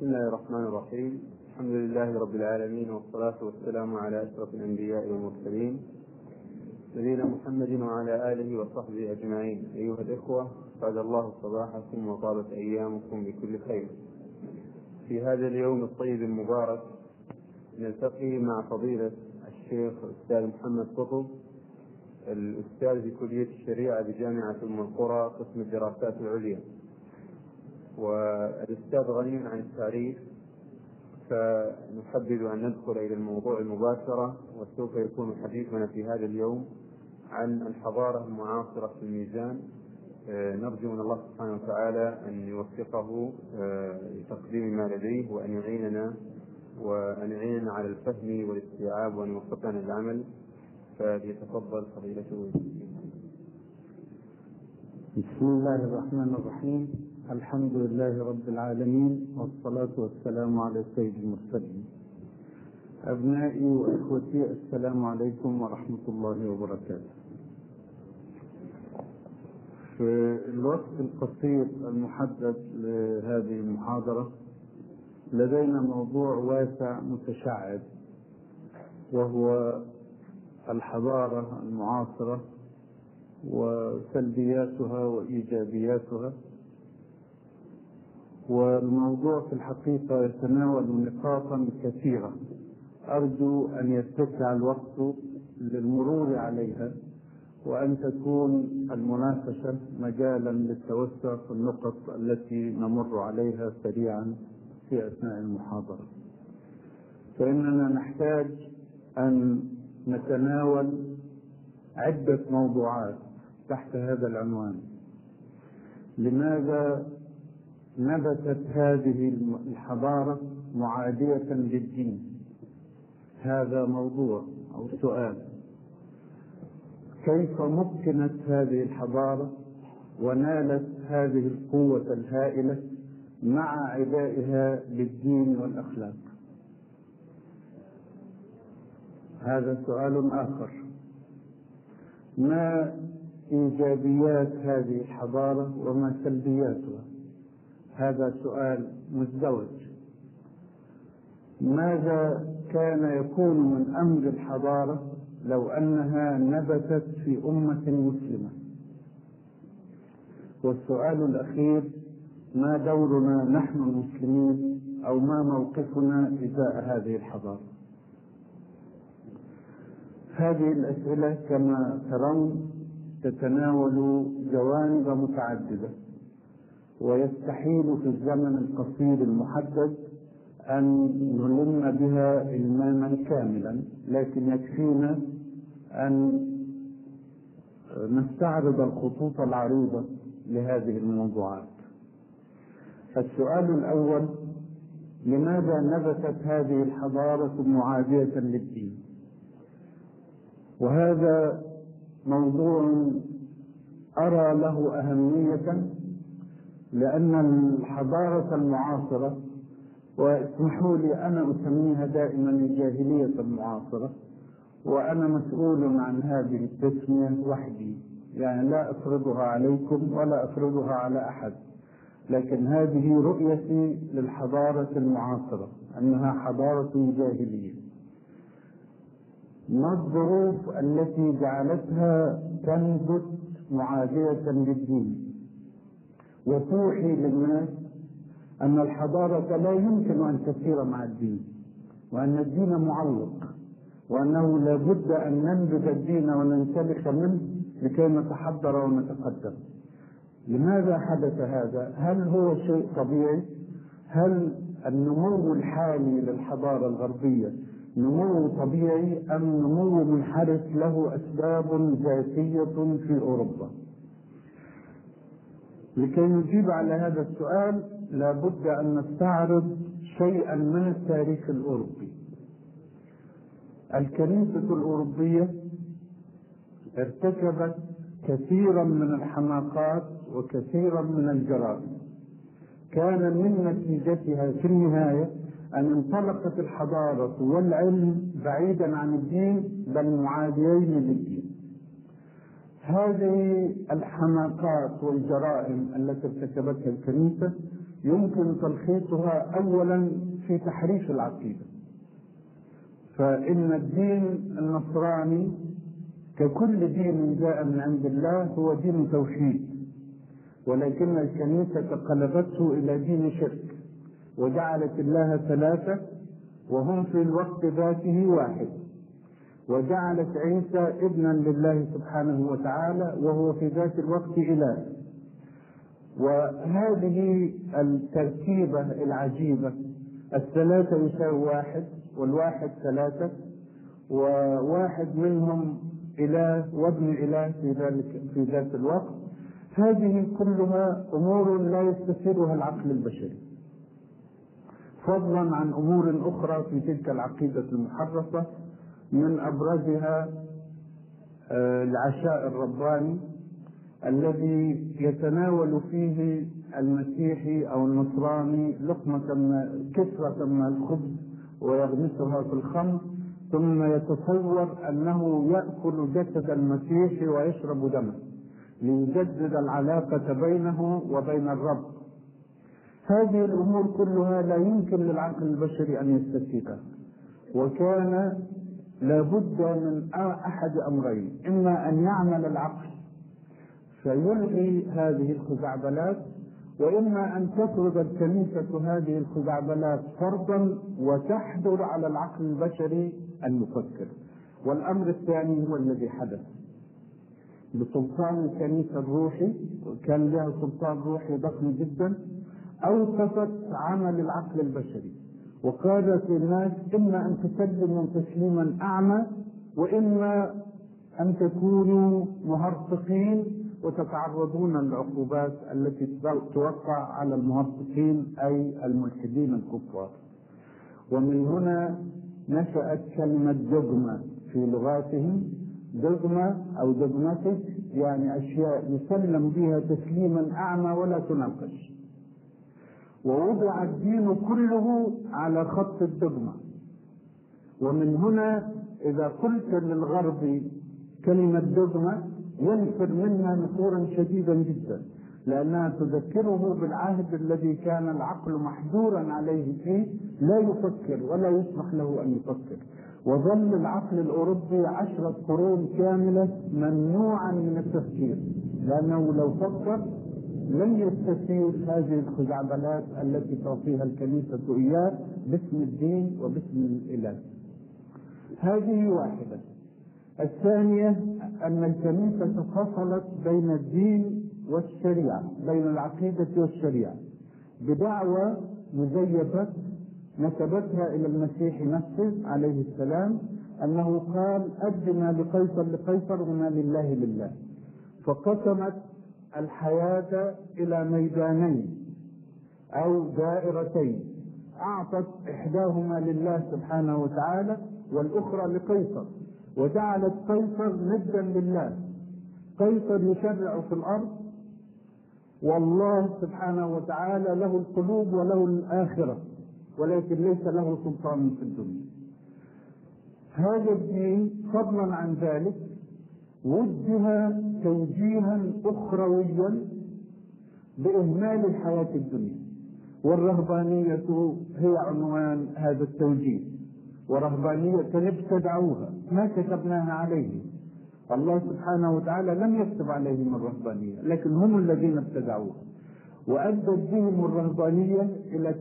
بسم الله الرحمن الرحيم. الحمد لله رب العالمين والصلاة والسلام على أشرف الأنبياء والمرسلين نبينا محمد وعلى آله وصحبه أجمعين. أيها الإخوة سعد الله صباحكم وطابت أيامكم بكل خير. في هذا اليوم الطيب المبارك نلتقي مع فضيلة الشيخ الأستاذ محمد قطب الأستاذ في كلية الشريعة بجامعة أم القرى قسم الدراسات العليا. والأستاذ غني عن التعريف فنحبذ أن ندخل إلى الموضوع المباشرة وسوف يكون حديثنا في هذا اليوم عن الحضارة المعاصرة في الميزان. نرجو من الله سبحانه وتعالى أن يوفقه آه، لتقديم ما لديه وأن يعيننا وأن يعيننا على الفهم والاستيعاب وأن يوفقنا للعمل. فليتفضل فضيلته. بسم الله الرحمن الرحيم. الحمد لله رب العالمين والصلاة والسلام على سيد المرسلين. أبنائي وإخوتي السلام عليكم ورحمة الله وبركاته. في الوقت القصير المحدد لهذه المحاضرة لدينا موضوع واسع متشعب وهو الحضارة المعاصرة وسلبياتها وإيجابياتها. والموضوع في الحقيقة يتناول نقاطا كثيرة. أرجو أن يتسع الوقت للمرور عليها وأن تكون المناقشة مجالا للتوسع في النقط التي نمر عليها سريعا في أثناء المحاضرة. فإننا نحتاج أن نتناول عدة موضوعات تحت هذا العنوان. لماذا نبتت هذه الحضارة معادية للدين. هذا موضوع أو سؤال. كيف مكنت هذه الحضارة ونالت هذه القوة الهائلة مع عدائها للدين والأخلاق؟ هذا سؤال آخر. ما إيجابيات هذه الحضارة وما سلبياتها؟ هذا سؤال مزدوج ماذا كان يكون من أمر الحضارة لو أنها نبتت في أمة مسلمة؟ والسؤال الأخير ما دورنا نحن المسلمين أو ما موقفنا إزاء هذه الحضارة؟ هذه الأسئلة كما ترون تتناول جوانب متعددة. ويستحيل في الزمن القصير المحدد أن نلم بها إلماما كاملا لكن يكفينا أن نستعرض الخطوط العريضة لهذه الموضوعات. السؤال الأول لماذا نبتت هذه الحضارة معادية للدين؟ وهذا موضوع أرى له أهمية لأن الحضارة المعاصرة واسمحوا لي أنا أسميها دائما الجاهلية المعاصرة وأنا مسؤول عن هذه التسمية وحدي. يعني لا أفرضها عليكم ولا أفرضها على أحد. لكن هذه رؤيتي للحضارة المعاصرة أنها حضارة جاهلية. ما الظروف التي جعلتها تنبت معادية للدين؟ وتوحي للناس أن الحضارة لا يمكن أن تسير مع الدين وأن الدين معلق وأنه لا بد أن ننبذ الدين وننسلخ منه لكي نتحضر ونتقدم لماذا حدث هذا؟ هل هو شيء طبيعي؟ هل النمو الحالي للحضارة الغربية نمو طبيعي أم نمو منحرف له أسباب ذاتية في أوروبا؟ لكي نجيب على هذا السؤال لابد أن نستعرض شيئا من التاريخ الأوروبي. الكنيسة الأوروبية ارتكبت كثيرا من الحماقات وكثيرا من الجرائم. كان من نتيجتها في النهاية أن انطلقت الحضارة والعلم بعيدا عن الدين بل معاديين للدين. هذه الحماقات والجرائم التي ارتكبتها الكنيسة يمكن تلخيصها أولا في تحريف العقيدة. فإن الدين النصراني ككل دين جاء من عند الله هو دين توحيد ولكن الكنيسة قلبته إلى دين شرك وجعلت الله ثلاثة وهم في الوقت ذاته واحد. وجعلت عيسى ابنا لله سبحانه وتعالى وهو في ذات الوقت إله. وهذه التركيبة العجيبة الثلاثة يساوي واحد والواحد ثلاثة وواحد منهم إله وابن إله في ذلك في ذات الوقت. هذه كلها أمور لا يستثيرها العقل البشري. فضلا عن أمور أخرى في تلك العقيدة المحرفة من أبرزها العشاء الرباني الذي يتناول فيه المسيحي أو النصراني لقمة كسرة من الخبز ويغمسها في الخمر ثم يتصور أنه يأكل جسد المسيح ويشرب دمه ليجدد العلاقة بينه وبين الرب. هذه الأمور كلها لا يمكن للعقل البشري أن يستفيدها. وكان لابد من أحد أمرين إما أن يعمل العقل فيلغي هذه الخزعبلات وإما أن تفرض الكنيسة هذه الخزعبلات فرضا وتحضر على العقل البشري أن يفكر والأمر الثاني هو الذي حدث. بسلطان الكنيسة الروحي كان لها سلطان روحي ضخم جدا أوقفت عمل العقل البشري. وقالت للناس إما أن تسلموا تسليما أعمى وإما أن تكونوا مهرطقين وتتعرضون للعقوبات التي توقع على المهرطقين أي الملحدين الكفار. ومن هنا نشأت كلمة دogma في لغاتهم. دogma أو dogmatic يعني أشياء يسلم بها تسليما أعمى ولا تناقش. ووضع الدين كله على خط الدogma ومن هنا إذا قلت للغرب كلمة دogma ينفر منها نفورا شديدا جدا لأنها تذكره بالعهد الذي كان العقل محجورا عليه فيه لا يفكر ولا يسمح له أن يفكر. وظل العقل الأوروبي عشرة قرون كاملة ممنوعا من التفكير لأنه لو فكر لن يستثير هذه الخزعبلات التي تعطيها الكنيسة إياه باسم الدين وباسم الإله. هذه واحدة. الثانية أن الكنيسة فصلت بين الدين والشريعة بين العقيدة والشريعة بدعوى مزيفة نسبتها إلى المسيح نفسه عليه السلام أنه قال أد ما لقيصر لقيصر وما لله لله. فقسمت الحياة إلى ميدانين أو دائرتين. أعطت إحداهما لله سبحانه وتعالى والأخرى لقيصر وجعلت قيصر ندا لله. قيصر يشرع في الأرض والله سبحانه وتعالى له القلوب وله الآخرة ولكن ليس له سلطان في الدنيا. هذا الدين فضلا عن ذلك وجه توجيها أخرويا بإهمال الحياة الدنيا. والرهبانية هي عنوان هذا التوجيه. ورهبانية ابتدعوها. ما كتبناها عليهم الله سبحانه وتعالى لم يكتب عليهم الرهبانية لكن هم الذين ابتدعوها. وأدت بهم الرهبانية إلى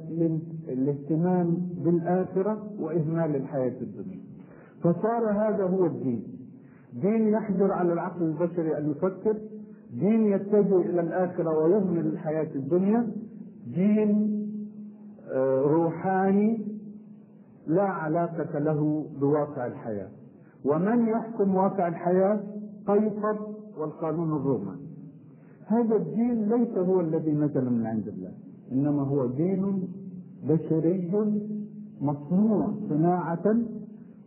الاهتمام بالآخرة وإهمال الحياة الدنيا. فصار هذا هو الدين. دين يحجر على العقل البشري أن يفكر دين يتجه إلى الآخرة ويهمل الحياة الدنيا دين روحاني لا علاقة له بواقع الحياة. ومن يحكم واقع الحياة؟ قيصر والقانون الروماني. هذا الدين ليس هو الذي نزل من عند الله إنما هو دين بشري مصنوع صناعة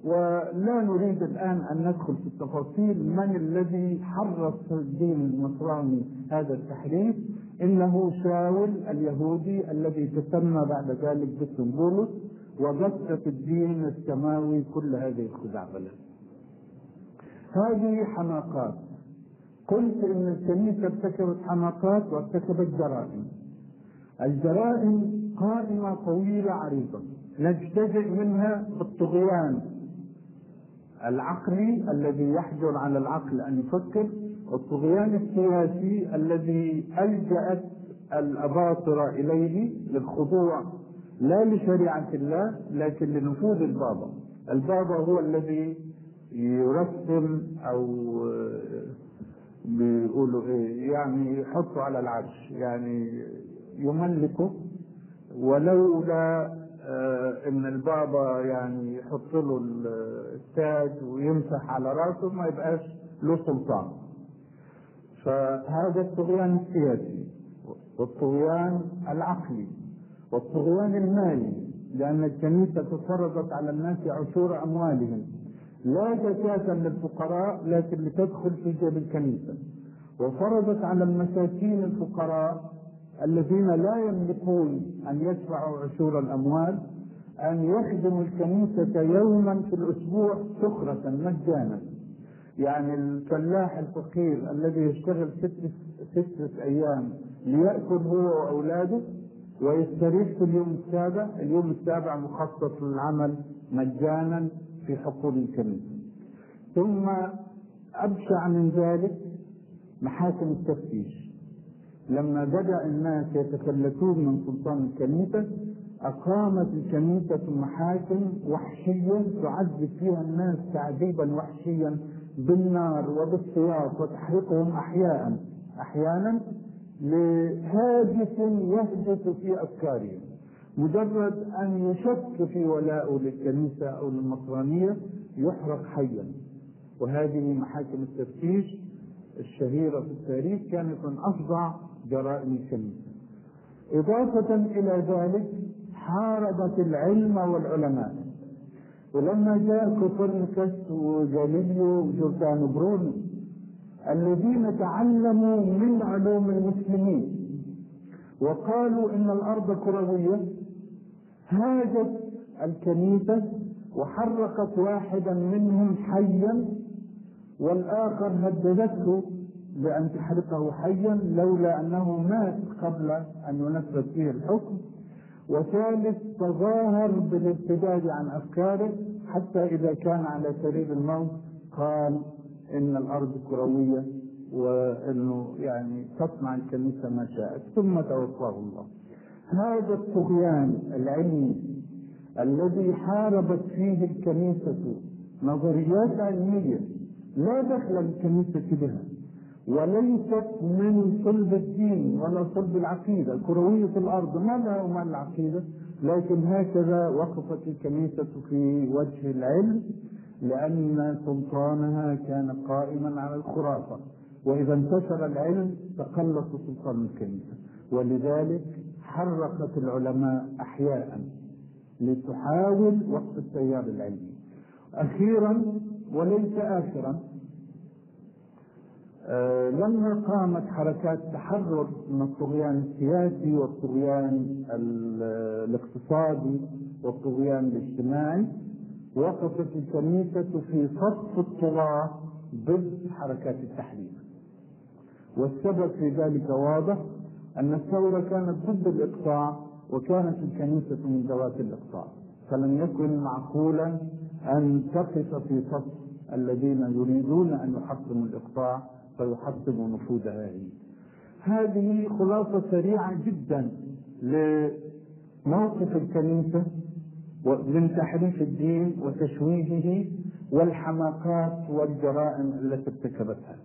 ولا نريد الآن أن ندخل في التفاصيل من الذي حرف الدين النصراني هذا التحريف إنه شاول اليهودي الذي تسمى بعد ذلك باسم بولس وبث في الدين السماوي كل هذه الخزعبلات. هذه حماقات. قلت إن الكنيسه ارتكبت حماقات وارتكبت جرائم. الجرائم قائمة طويلة عريضة. نجتزئ منها بالطغيان. العقلي الذي يحجر على العقل أن يفكر والطغيان السياسي الذي ألجأت الأباطرة إليه للخضوع لا لشريعة الله لكن لنفوذ البابا. البابا هو الذي يرسم أو بيقولوا إيه يعني يحطه على العرش يعني يملكه ولولا إن البابا يعني يحط له التاج ويمسح على راسه ما يبقاش له سلطان. فهذا الطغيان السياسي والطغيان العقلي والطغيان المالي لأن الكنيسة فرضت على الناس عشور أموالهم. لا زكاة للفقراء لكن لتدخل في جيب الكنيسة. وفرضت على المساكين الفقراء الذين لا يملكون أن يدفعوا عشور الأموال أن يخدموا الكنيسة يوما في الأسبوع سخرة مجانا. يعني الفلاح الفقير الذي يشتغل ست ستة أيام ليأكل هو وأولاده ويستريح في اليوم السابع اليوم السابع مخصص للعمل مجانا في حقول الكنيسة. ثم أبشع من ذلك محاكم التفتيش. لما بدأ الناس يتفلتون من سلطان الكنيسة أقامت الكنيسة محاكم وحشية تعذب فيها الناس تعذيبا وحشيا بالنار وبالسياط وتحرقهم أحياء أحيانا لهاجس يهجس في أفكارهم. مجرد أن يشك في ولائه للكنيسة أو للنصرانية يحرق حيا. وهذه محاكم التفتيش الشهيرة في التاريخ كانت من أفظع جرائم الكنيسة إضافة إلى ذلك حاربت العلم والعلماء. ولما جاء كوبرنيكوس وجاليليو وجوردانو برونو الذين تعلموا من علوم المسلمين وقالوا إن الأرض كروية هاجت الكنيسة وحرقت واحدا منهم حيا والآخر هددته بأن تحرقه حيا لولا أنه مات قبل أن ينفذ فيه الحكم. وثالث تظاهر بالارتداد عن أفكاره حتى إذا كان على سرير الموت قال إن الأرض كروية وإنه يعني تصنع الكنيسة ما شاءت. ثم توفاه الله. هذا الطغيان العلمي الذي حاربت فيه الكنيسة نظريات علمية لا دخل للكنيسه بها. وليست من صلب الدين ولا صلب العقيدة. كروية الأرض ما لها وما العقيدة؟ لكن هكذا وقفت الكنيسة في وجه العلم لأن سلطانها كان قائما على الخرافة. وإذا انتشر العلم تقلص سلطان الكنيسة. ولذلك حركت العلماء أحياء لتحاول وقف التيار العلمي. أخيرا وليس آخرا لما قامت حركات تحرر من الطغيان السياسي والطغيان الاقتصادي والطغيان الاجتماعي وقفت الكنيسة في صف الطغاة ضد حركات التحرير والسبب في ذلك واضح أن الثورة كانت ضد الإقطاع وكانت الكنيسة من ذوات الإقطاع. فلم يكن معقولا أن تقف في صف الذين يريدون أن يحطموا الإقطاع فيحطموا نفوذها هي هذه خلاصة سريعة جدا لموقف الكنيسة من تحريف الدين وتشويهه والحماقات والجرائم التي ارتكبتها.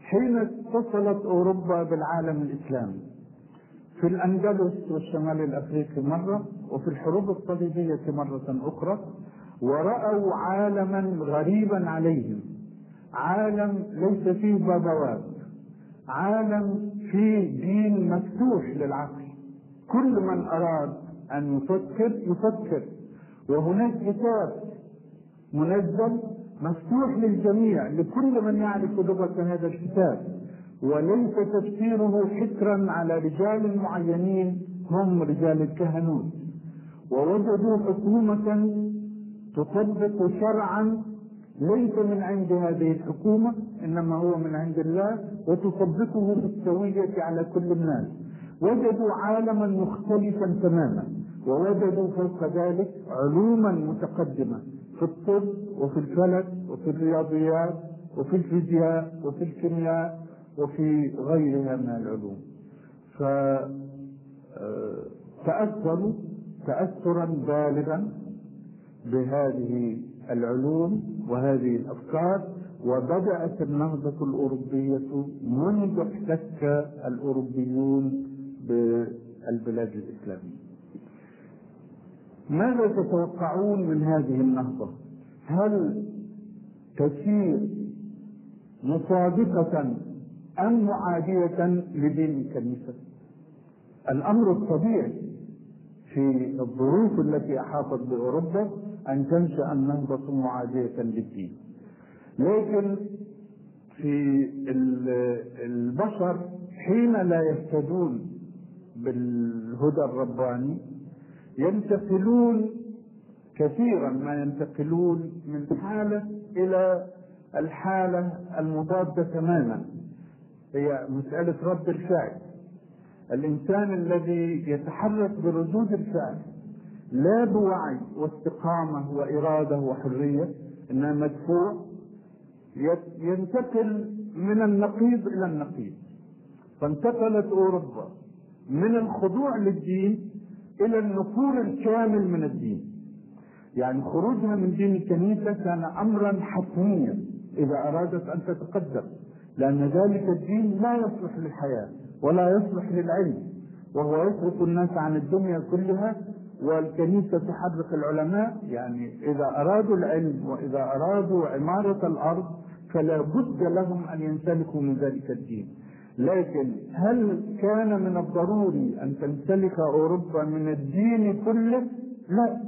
حين اتصلت أوروبا بالعالم الإسلامي في الأندلس والشمال الأفريقي مرة وفي الحروب الصليبية مرة أخرى ورأوا عالما غريبا عليهم. عالم ليس فيه بابوات عالم فيه دين مفتوح للعقل. كل من أراد أن يفكر يفكر. وهناك كتاب منزل مفتوح للجميع لكل من يعرف لغة هذا الكتاب. وليس تفسيره حكرا على رجال معينين هم رجال الكهنوت. ووجدوا حكومة تطبق شرعا ليس من عند هذه الحكومة إنما هو من عند الله وتطبقه بالسوية على كل الناس. وجدوا عالما مختلفا تماما ووجدوا فوق ذلك علوما متقدمة في الطب وفي الفلك وفي الرياضيات وفي الفيزياء وفي الكيمياء وفي غيرها من العلوم. فتأثروا تأثرا بالغا بهذه العلوم وهذه الأفكار وبدأت النهضة الأوروبية منذ احتك الأوروبيون بالبلاد الإسلامية. ماذا تتوقعون من هذه النهضة؟ هل تسير مصادقة أم معادية لدين الكنيسة الأمر الطبيعي في الظروف التي أحاطت بأوروبا أن تنشأ النهضة معادية للدين. لكن في البشر حين لا يهتدون بالهدى الرباني ينتقلون كثيرا ما ينتقلون من حالة إلى الحالة المضادة تماما. هي مسألة رد الفعل. الإنسان الذي يتحرك بردود الفعل لا بوعي واستقامة وإرادة وحرية إنما مدفوع ينتقل من النقيض إلى النقيض. فانتقلت أوروبا من الخضوع للدين إلى النفور الكامل من الدين. يعني خروجها من دين الكنيسة كان أمرا حتميا إذا أرادت أن تتقدم لأن ذلك الدين لا يصلح للحياة ولا يصلح للعلم وهو يصرف الناس عن الدنيا كلها والكنيسة تحرك العلماء يعني إذا أرادوا العلم وإذا أرادوا عمارة الأرض فلا بد لهم أن ينسلكوا من ذلك الدين. لكن هل كان من الضروري أن تنسلك أوروبا من الدين كله؟ لا.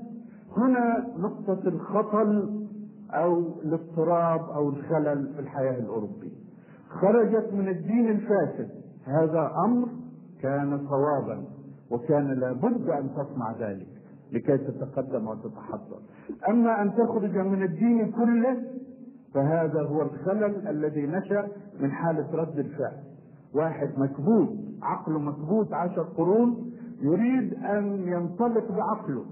هنا نقطة الخطل أو الاضطراب أو الخلل في الحياة الأوروبية. خرجت من الدين الفاسد. هذا أمر كان صوابا. وكان لابد أن تصنع ذلك لكي تتقدم وتتحضر. أما أن تخرج من الدين كله فهذا هو الخلل الذي نشأ من حالة رد الفعل. واحد مكبوت عقله مكبوت عشر قرون يريد أن ينطلق بعقله.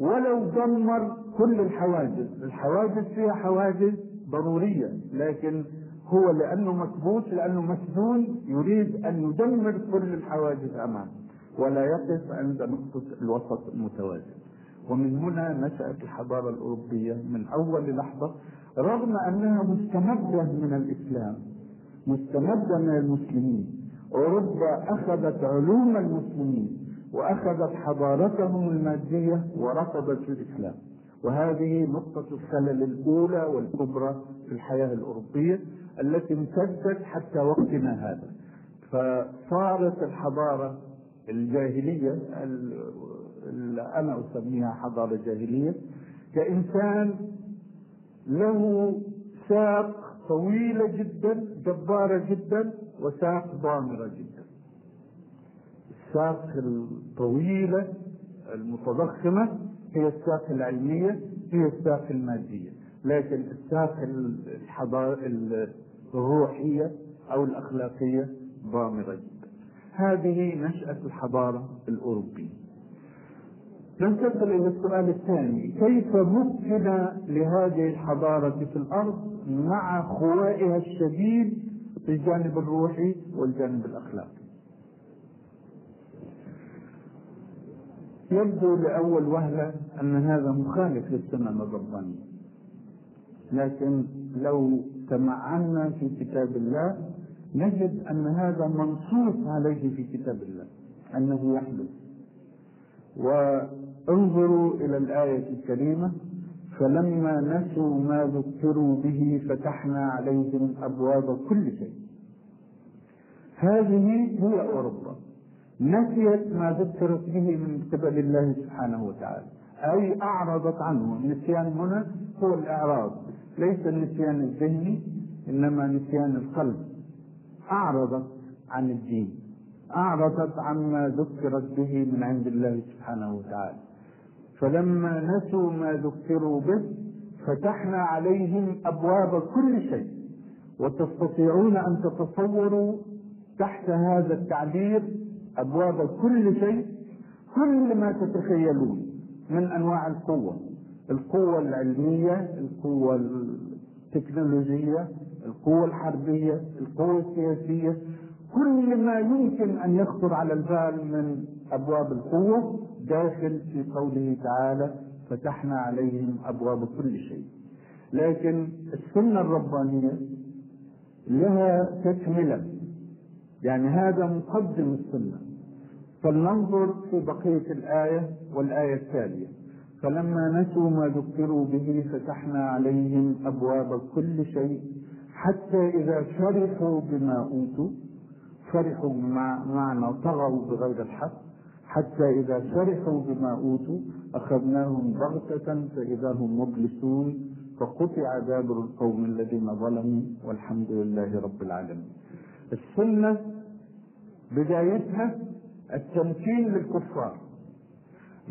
ولو دمر كل الحواجز الحواجز فيها حواجز ضرورية لكن هو لأنه مكبوت لأنه مسجون يريد أن يدمر كل الحواجز أمامه. ولا يقف عند نقطة الوسط المتوازن. ومن هنا نشأت الحضارة الأوروبية من أول لحظة رغم أنها مستمدة من الإسلام مستمدة من المسلمين. أوروبا أخذت علوم المسلمين وأخذت حضارتهم المادية ورفضت الإسلام. وهذه نقطة الخلل الأولى والكبرى في الحياة الأوروبية التي امتدت حتى وقتنا هذا. فصارت الحضارة الجاهلية أنا أسميها حضارة جاهلية. كإنسان له ساق طويلة جدا جبارة جدا وساق ضامرة جدا. الساق الطويلة المتضخمة هي الساق العلمية هي الساق المادية. لكن الساق الحضارة الروحية أو الأخلاقية ضامرة جدا. هذه نشأة الحضارة الأوروبية ننتقل إلى السؤال الثاني. كيف مكن لهذه الحضارة في الأرض مع خوائها الشديد في الجانب الروحي والجانب الأخلاقي؟ يبدو لأول وهلة أن هذا مخالف للسنن الربانية. لكن لو تمعنا في كتاب الله نجد أن هذا منصوص عليه في كتاب الله أنه يحدث وانظروا إلى الآية الكريمة فلما نسوا ما ذكروا به فتحنا عليهم أبواب كل شيء. هذه هي أوروبا. نسيت ما ذكرت به من قبل الله سبحانه وتعالى. أي أعرضت عنه. النسيان هنا هو الإعراض. ليس النسيان الذهني إنما نسيان القلب. أعرضت عن الدين أعرضت عما ذكرت به من عند الله سبحانه وتعالى. فلما نسوا ما ذكروا به فتحنا عليهم أبواب كل شيء وتستطيعون أن تتصوروا تحت هذا التعبير أبواب كل شيء كل ما تتخيلون من أنواع القوة القوة العلمية القوة التكنولوجية القوة الحربية القوة السياسية كل ما يمكن أن يخطر على البال من أبواب القوة داخل في قوله تعالى فتحنا عليهم أبواب كل شيء لكن السنة الربانية لها تكملة. يعني هذا مقدم السنة. فلننظر في بقية الآية والآية التالية. فلما نسوا ما ذكروا به فتحنا عليهم أبواب كل شيء حتى إذا فرحوا بما أوتوا فرحوا بمعنى طغوا بغير الحق حتى إذا فرحوا بما أوتوا أخذناهم بغتة فإذا هم مبلسون فقطع دابر القوم الذين ظلموا والحمد لله رب العالمين. السنة بدايتها التمكين للكفار.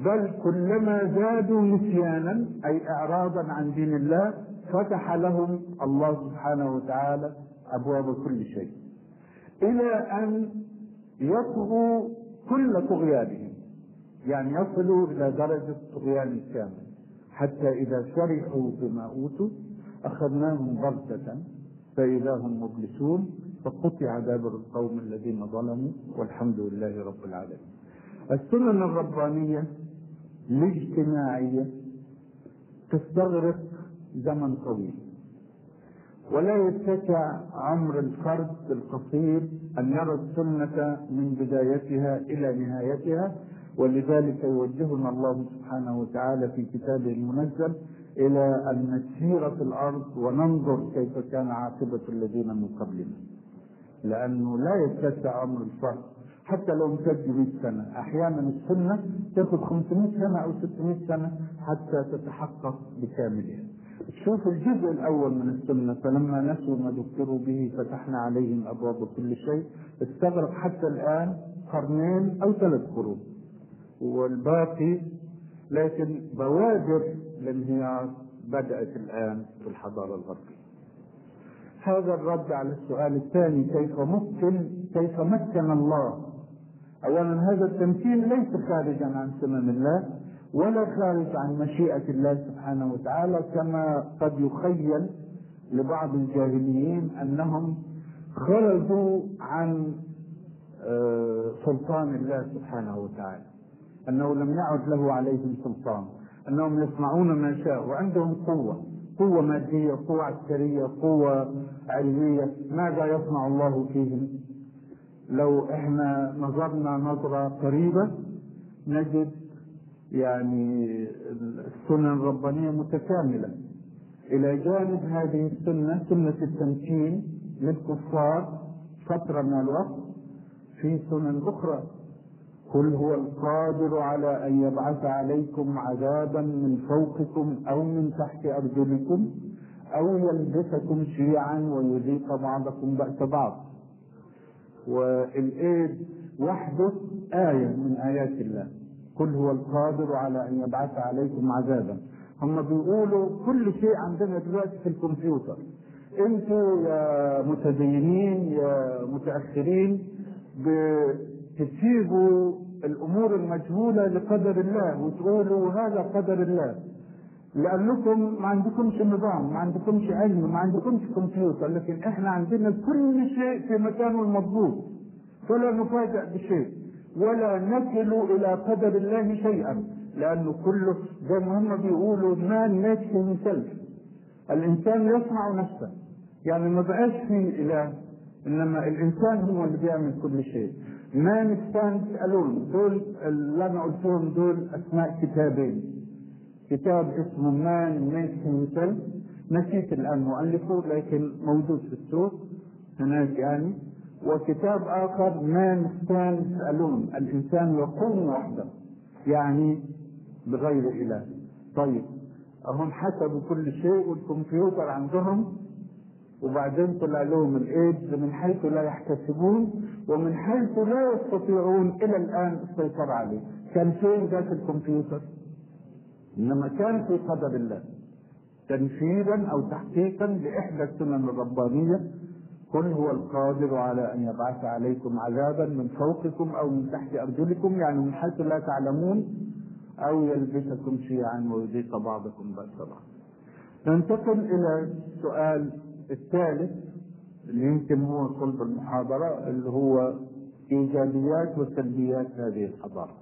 بل كلما زادوا نسيانا أي إعراضا عن دين الله فتح لهم الله سبحانه وتعالى أبواب كل شيء. إلى أن يطغوا كل طغيانهم يعني يصلوا إلى درجة طغيان الكامل حتى إذا فرحوا بما أوتوا أخذناهم بغتة فإذا هم مبلسون فقطع دابر القوم الذين ظلموا والحمد لله رب العالمين. السنن الربانية الاجتماعية تستغرق زمن طويل. ولا يتسع عمر الفرد القصير أن يرى السنة من بدايتها إلى نهايتها ولذلك يوجهنا الله سبحانه وتعالى في كتابه المنزل إلى أن نسير في الأرض وننظر كيف كان عاقبة الذين من قبلنا. لأنه لا يتسع عمر الفرد حتى لو امتد 100 سنة. أحيانا السنة تأخذ 500 سنة أو 600 سنة حتى تتحقق بكاملها. شوف الجزء الأول من السنة فلما نسوا ما ذكروا به فتحنا عليهم أبواب كل شيء. استغرق حتى الآن قرنين أو ثلاث قرون. والباقي لكن بوادر الانهيار بدأت الآن في الحضارة الغربية. هذا الرد على السؤال الثاني كيف ممكن كيف مكن الله اولا هذا التمكين ليس خارجا عن سنن الله ولا خارج عن مشيئة الله سبحانه وتعالى كما قد يخيل لبعض الجاهليين أنهم خرجوا عن سلطان الله سبحانه وتعالى أنه لم يعد له عليهم سلطان أنهم يصنعون ما شاء وعندهم قوة قوة مادية قوة عسكرية قوة علمية ماذا يصنع الله فيهم؟ لو إحنا نظرنا نظرة قريبة نجد يعني السنن الربانية متكاملة. إلى جانب هذه السنة سنة التمكين للكفار فترة من الوقت. في سنن أخرى قل هو القادر على أن يبعث عليكم عذابا من فوقكم أو من تحت أرجلكم أو يلبسكم شيعا ويذيق بعضكم بأس بعض. والإيد وحده آية من آيات الله. قل هو القادر على أن يبعث عليكم عذابا. هم بيقولوا كل شيء عندنا دلوقتي في الكمبيوتر. أنتوا يا متدينين يا متأخرين بتسيبوا الأمور المجهولة لقدر الله وتقولوا هذا قدر الله. لأنكم ما عندكمش نظام ما عندكمش علم ما عندكمش كمبيوتر لكن إحنا عندنا كل شيء في مكانه المضبوط فلا نفاجأ بشيء ولا نكل إلى قدر الله شيئا لأنه كله زي ما هم بيقولوا Man Makes Himself الإنسان يصنع نفسه. يعني ما بقاش في إله إنما الإنسان هو اللي بيعمل كل شيء. Man Stands Alone دول اللي أنا قلتهم دول أسماء كتابين. كتاب اسمه Man Makes Himself نسيت الآن مؤلفه لكن موجود في السوق. هناك يعني. وكتاب آخر Man Stands Alone الإنسان يقوم وحده. يعني بغير إله. طيب هم حسبوا كل شيء والكمبيوتر عندهم. وبعدين طلع لهم الايدز من حيث لا يحتسبون ومن حيث لا يستطيعون إلى الآن السيطرة عليه. كان فين ذاك الكمبيوتر؟ انما كان في قدر الله تنفيذا أو تحقيقا لإحدى السنن الربانية. قل هو القادر على أن يبعث عليكم عذابا من فوقكم أو من تحت أرجلكم يعني من حيث لا تعلمون أو يلبسكم شيعا ويذيق بعضكم بأس بعض. ننتقل إلى السؤال الثالث اللي يمكن هو صلب المحاضرة اللي هو إيجابيات وسلبيات هذه الحضارة.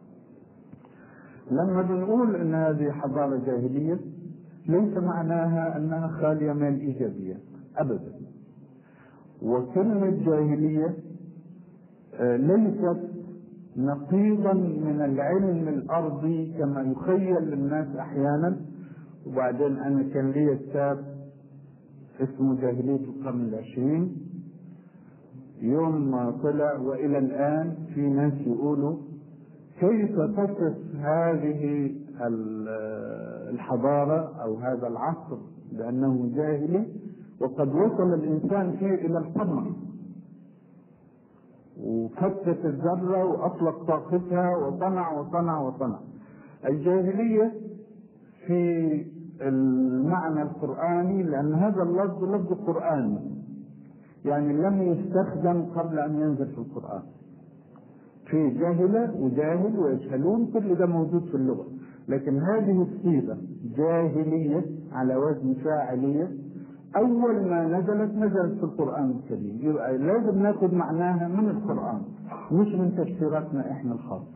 لما بنقول أن هذه حضارة جاهلية ليس معناها أنها خالية من الإيجابيات أبدا. وكلمة جاهلية آه، ليست نقيضا من العلم الأرضي كما يخيل للناس أحيانا. وبعدين أنا كان لي كتاب اسمه جاهلية القرن العشرين. يوم ما طلع وإلى الآن في ناس يقولوا كيف تصف هذه الحضارة أو هذا العصر بأنه جاهلي وقد وصل الإنسان فيه إلى القمر وفتت الذرة وأطلق طاقتها وصنع وصنع وصنع. الجاهلية في المعنى القرآني لأن هذا اللفظ لفظ قرآني يعني لم يستخدم قبل أن ينزل في القرآن. في جاهلة وجاهل ويجهلون كل ده موجود في اللغة. لكن هذه الصيغة جاهلية على وزن فاعلية أول ما نزلت نزلت في القرآن الكريم. يبقى لازم ناخذ معناها من القرآن مش من تفسيراتنا إحنا الخاصة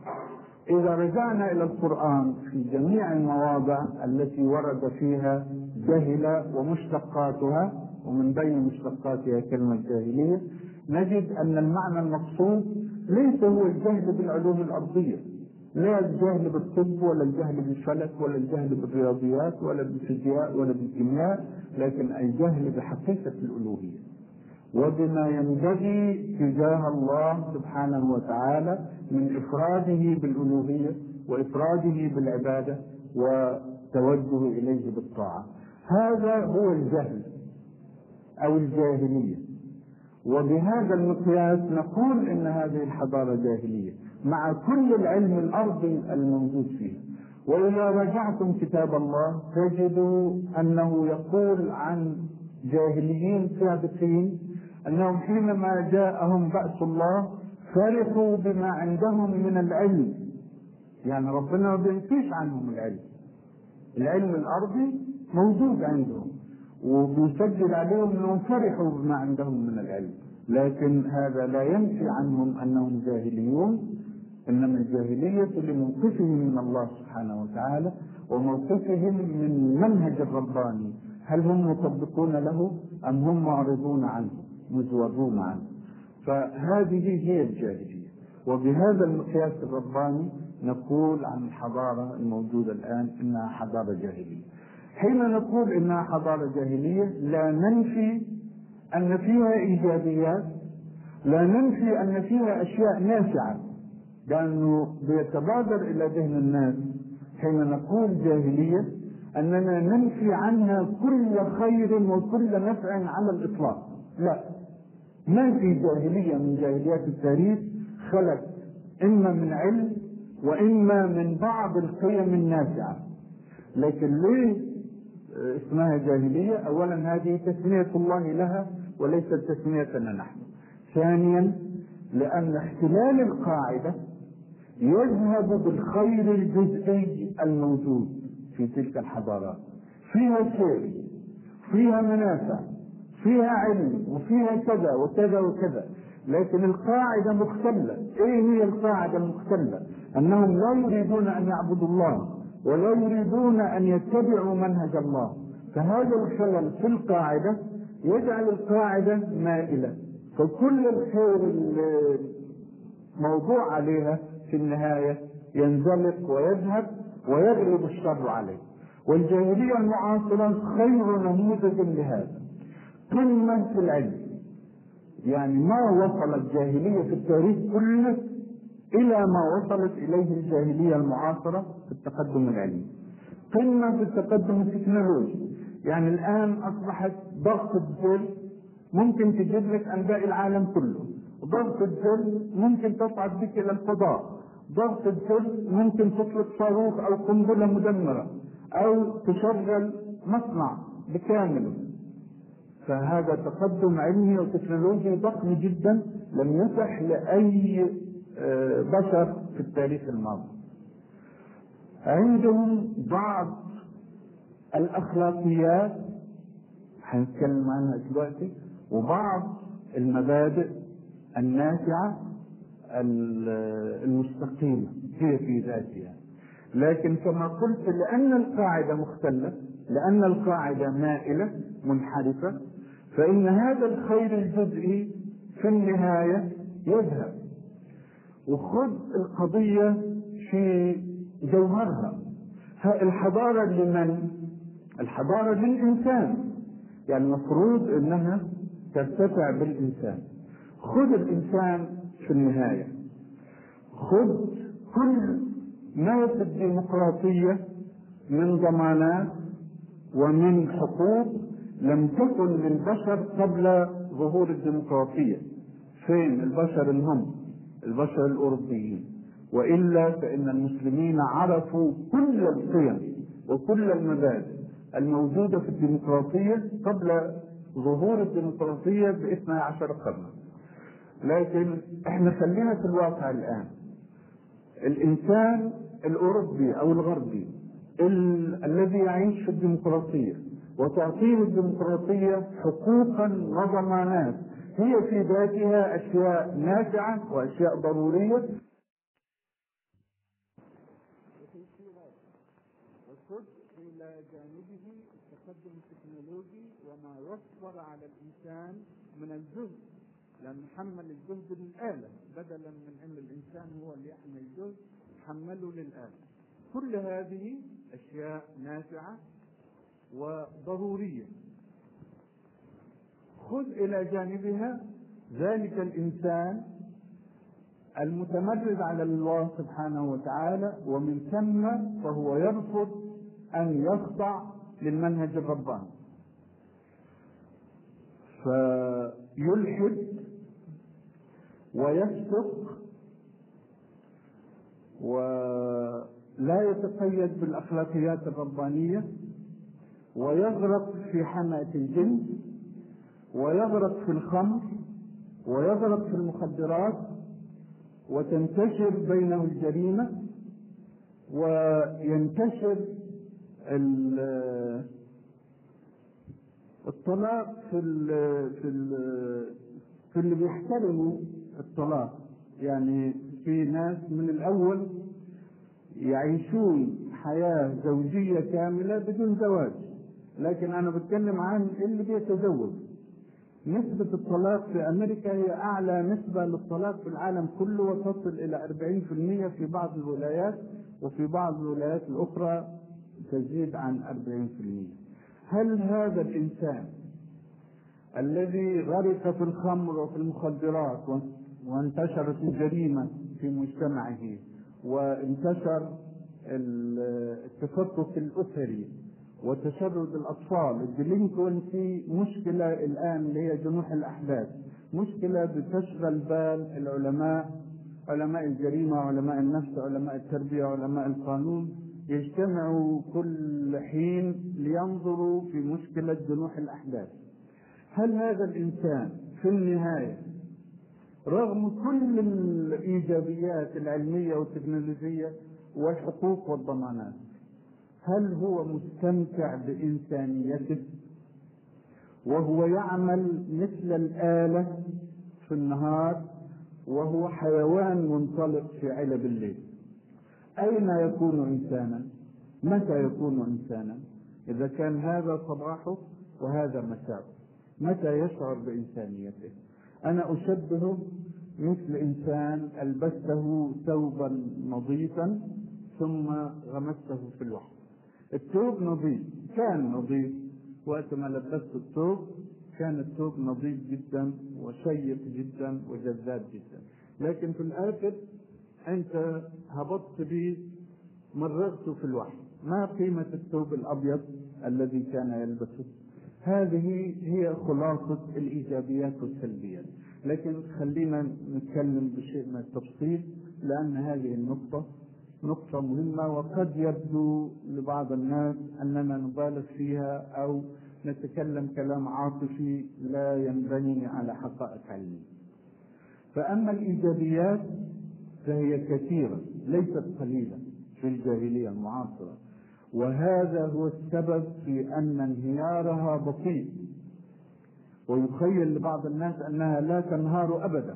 إذا رجعنا إلى القرآن في جميع المواضع التي ورد فيها جهل ومشتقاتها ومن بين مشتقاتها كلمة جاهلية نجد أن المعنى المقصود ليس هو الجهل بالعلوم الأرضية. لا الجهل بالطب ولا الجهل بالفلك ولا الجهل بالرياضيات ولا بالفيزياء ولا بالكيمياء لكن الجهل بحقيقة الألوهية. وبما ينبغي تجاه الله سبحانه وتعالى من إفراده بالألوهية وإفراده بالعبادة وتوجه إليه بالطاعة. هذا هو الجهل أو الجاهلية. وبهذا المقياس نقول إن هذه الحضارة جاهلية مع كل العلم الأرضي الموجود فيه وإذا رجعتم كتاب الله تجدوا أنه يقول عن جاهليين سابقين أنهم حينما جاءهم بأس الله فرحوا بما عندهم من العلم. يعني ربنا ما بينفيش عنهم العلم. العلم الأرضي موجود عندهم. وبيسجل عليهم أنهم فرحوا بما عندهم من العلم. لكن هذا لا ينفي عنهم أنهم جاهليون إنما الجاهلية لموقفهم من الله سبحانه وتعالى وموقفهم من منهج الرباني. هل هم مطبقون له أم هم معرضون عنه مزورون عنه؟ فهذه هي الجاهلية. وبهذا المقياس الرباني نقول عن الحضارة الموجودة الآن إنها حضارة جاهلية. حين نقول إنها حضارة جاهلية لا ننفي أن فيها إيجابيات لا ننفي أن فيها أشياء نافعة لأنه بيتبادر إلى ذهن الناس حين نقول جاهلية أننا ننفي عنها كل خير وكل نفع على الإطلاق. لا. ما في جاهلية من جاهليات التاريخ خلت إما من علم وإما من بعض القيم النافعة. لكن ليه اسمها جاهلية. أولا هذه تسمية الله لها وليست تسميتنا نحن. ثانيا لأن احتلال القاعدة يذهب بالخير الجزئي الموجود في تلك الحضارات. فيها خير فيها منافع فيها علم وفيها كذا وكذا وكذا. لكن القاعدة مختلة. إيه هي القاعدة المختلة؟ أنهم لا يريدون أن يعبدوا الله. ولا يريدون أن يتبعوا منهج الله. فهذا الخلل في القاعدة يجعل القاعدة مائلة. فكل الخير الموضوع عليها في النهاية ينزلق ويذهب ويغلب الشر عليه. والجاهلية المعاصرة خير نموذج لهذا. قمة في العلم. يعني ما وصل الجاهلية في التاريخ كله إلى ما وصلت إليه الجاهلية المعاصرة في التقدم العلمي. قمة في التقدم التكنولوجي. يعني الآن أصبحت ضغط الزر ممكن تجيب لك أنباء العالم كله. ضغط الزر ممكن تصعد بك إلى الفضاء. ضغط الزر ممكن تطلق صاروخ أو قنبلة مدمرة أو تشغل مصنع بكامله فهذا تقدم علمي وتكنولوجي ضخم جدا لم يتح لأي بشر في التاريخ الماضي. عندهم بعض الأخلاقيات حنتكلم عنها دلوقتي وبعض المبادئ النافعة المستقيمة هي في ذاتها. لكن كما قلت لأن القاعدة مختلة لأن القاعدة مائلة منحرفة فإن هذا الخير الجزئي في النهاية يذهب. وخذ القضية في جوهرها. الحضارة لمن؟ الحضارة للإنسان. يعني المفروض أنها ترتفع بالإنسان. خذ الإنسان في النهاية. خذ كل ما في الديمقراطية من ضمانات ومن حقوق لم تكن للبشر قبل ظهور الديمقراطية. فين البشر هم؟ البشر الأوروبيين. وإلا فإن المسلمين عرفوا كل القيم وكل المبادئ الموجودة في الديمقراطية قبل ظهور الديمقراطية باثنى عشر قرنا لكن إحنا خلينا في الواقع الآن. الإنسان الأوروبي أو الغربي ال- الذي يعيش في الديمقراطية وتعطيه الديمقراطية حقوقا وضمانات هي في ذاتها أشياء نافعة وأشياء ضرورية. وخذ إلى جانبه التقدم التكنولوجي وما يصبر على الإنسان من الجهد لأن حمل الجهد للآلة بدلا من أن الإنسان هو اللي يحمل الجهد حمله للآلة. كل هذه أشياء نافعة وضرورية. خذ إلى جانبها ذلك الإنسان المتمرد على الله سبحانه وتعالى ومن ثم فهو يرفض أن يخضع للمنهج الرباني. فيلحد ويفسق ولا يتقيد بالأخلاقيات الربانية ويغرق في حمأة الجن. ويغرق في الخمر ويغرق في المخدرات وتنتشر بينه الجريمة وينتشر الطلاق في في في اللي بيحترموا الطلاق. يعني في ناس من الأول يعيشون حياة زوجية كاملة بدون زواج. لكن أنا بتكلم عن اللي بيتزوج. نسبة الطلاق في أمريكا هي أعلى نسبة للطلاق في العالم كله وتصل إلى 40% في بعض الولايات وفي بعض الولايات الأخرى تزيد عن 40% هل هذا الإنسان الذي غرق في الخمر وفي المخدرات وانتشرت الجريمة في مجتمعه وانتشر التفكك الأسري وتشرد الأطفال. الديلينكونسي مشكلة الآن اللي هي جنوح الأحداث. مشكلة بتشغل بال العلماء علماء الجريمة علماء النفس علماء التربية علماء القانون يجتمعوا كل حين لينظروا في مشكلة جنوح الأحداث. هل هذا الإنسان في النهاية رغم كل الإيجابيات العلمية والتكنولوجية والحقوق والضمانات هل هو مستمتع بإنسانيته؟ وهو يعمل مثل الآلة في النهار وهو حيوان منطلق في علب الليل. أين يكون إنسانا؟ متى يكون إنسانا؟ إذا كان هذا صباحه وهذا مساءه متى يشعر بإنسانيته؟ أنا أشبهه مثل إنسان ألبسته ثوبا نظيفا ثم غمسته في الوحل الثوب نظيف كان نظيف. وقت ما لبست الثوب كان الثوب نظيف جدا وشيق جدا وجذاب جدا. لكن في الآخر أنت هبطت به مرغته في الوحل ما قيمة الثوب الأبيض الذي كان يلبسه؟ هذه هي خلاصة الإيجابيات والسلبيات. لكن خلينا نتكلم بشيء من التفصيل لأن هذه النقطة نقطة مهمة وقد يبدو لبعض الناس أننا نبالغ فيها أو نتكلم كلام عاطفي لا ينبني على حقائق علمية. فأما الإيجابيات فهي كثيرة ليست قليلة في الجاهلية المعاصرة. وهذا هو السبب في أن انهيارها بطيء. ويخيل لبعض الناس أنها لا تنهار أبدا.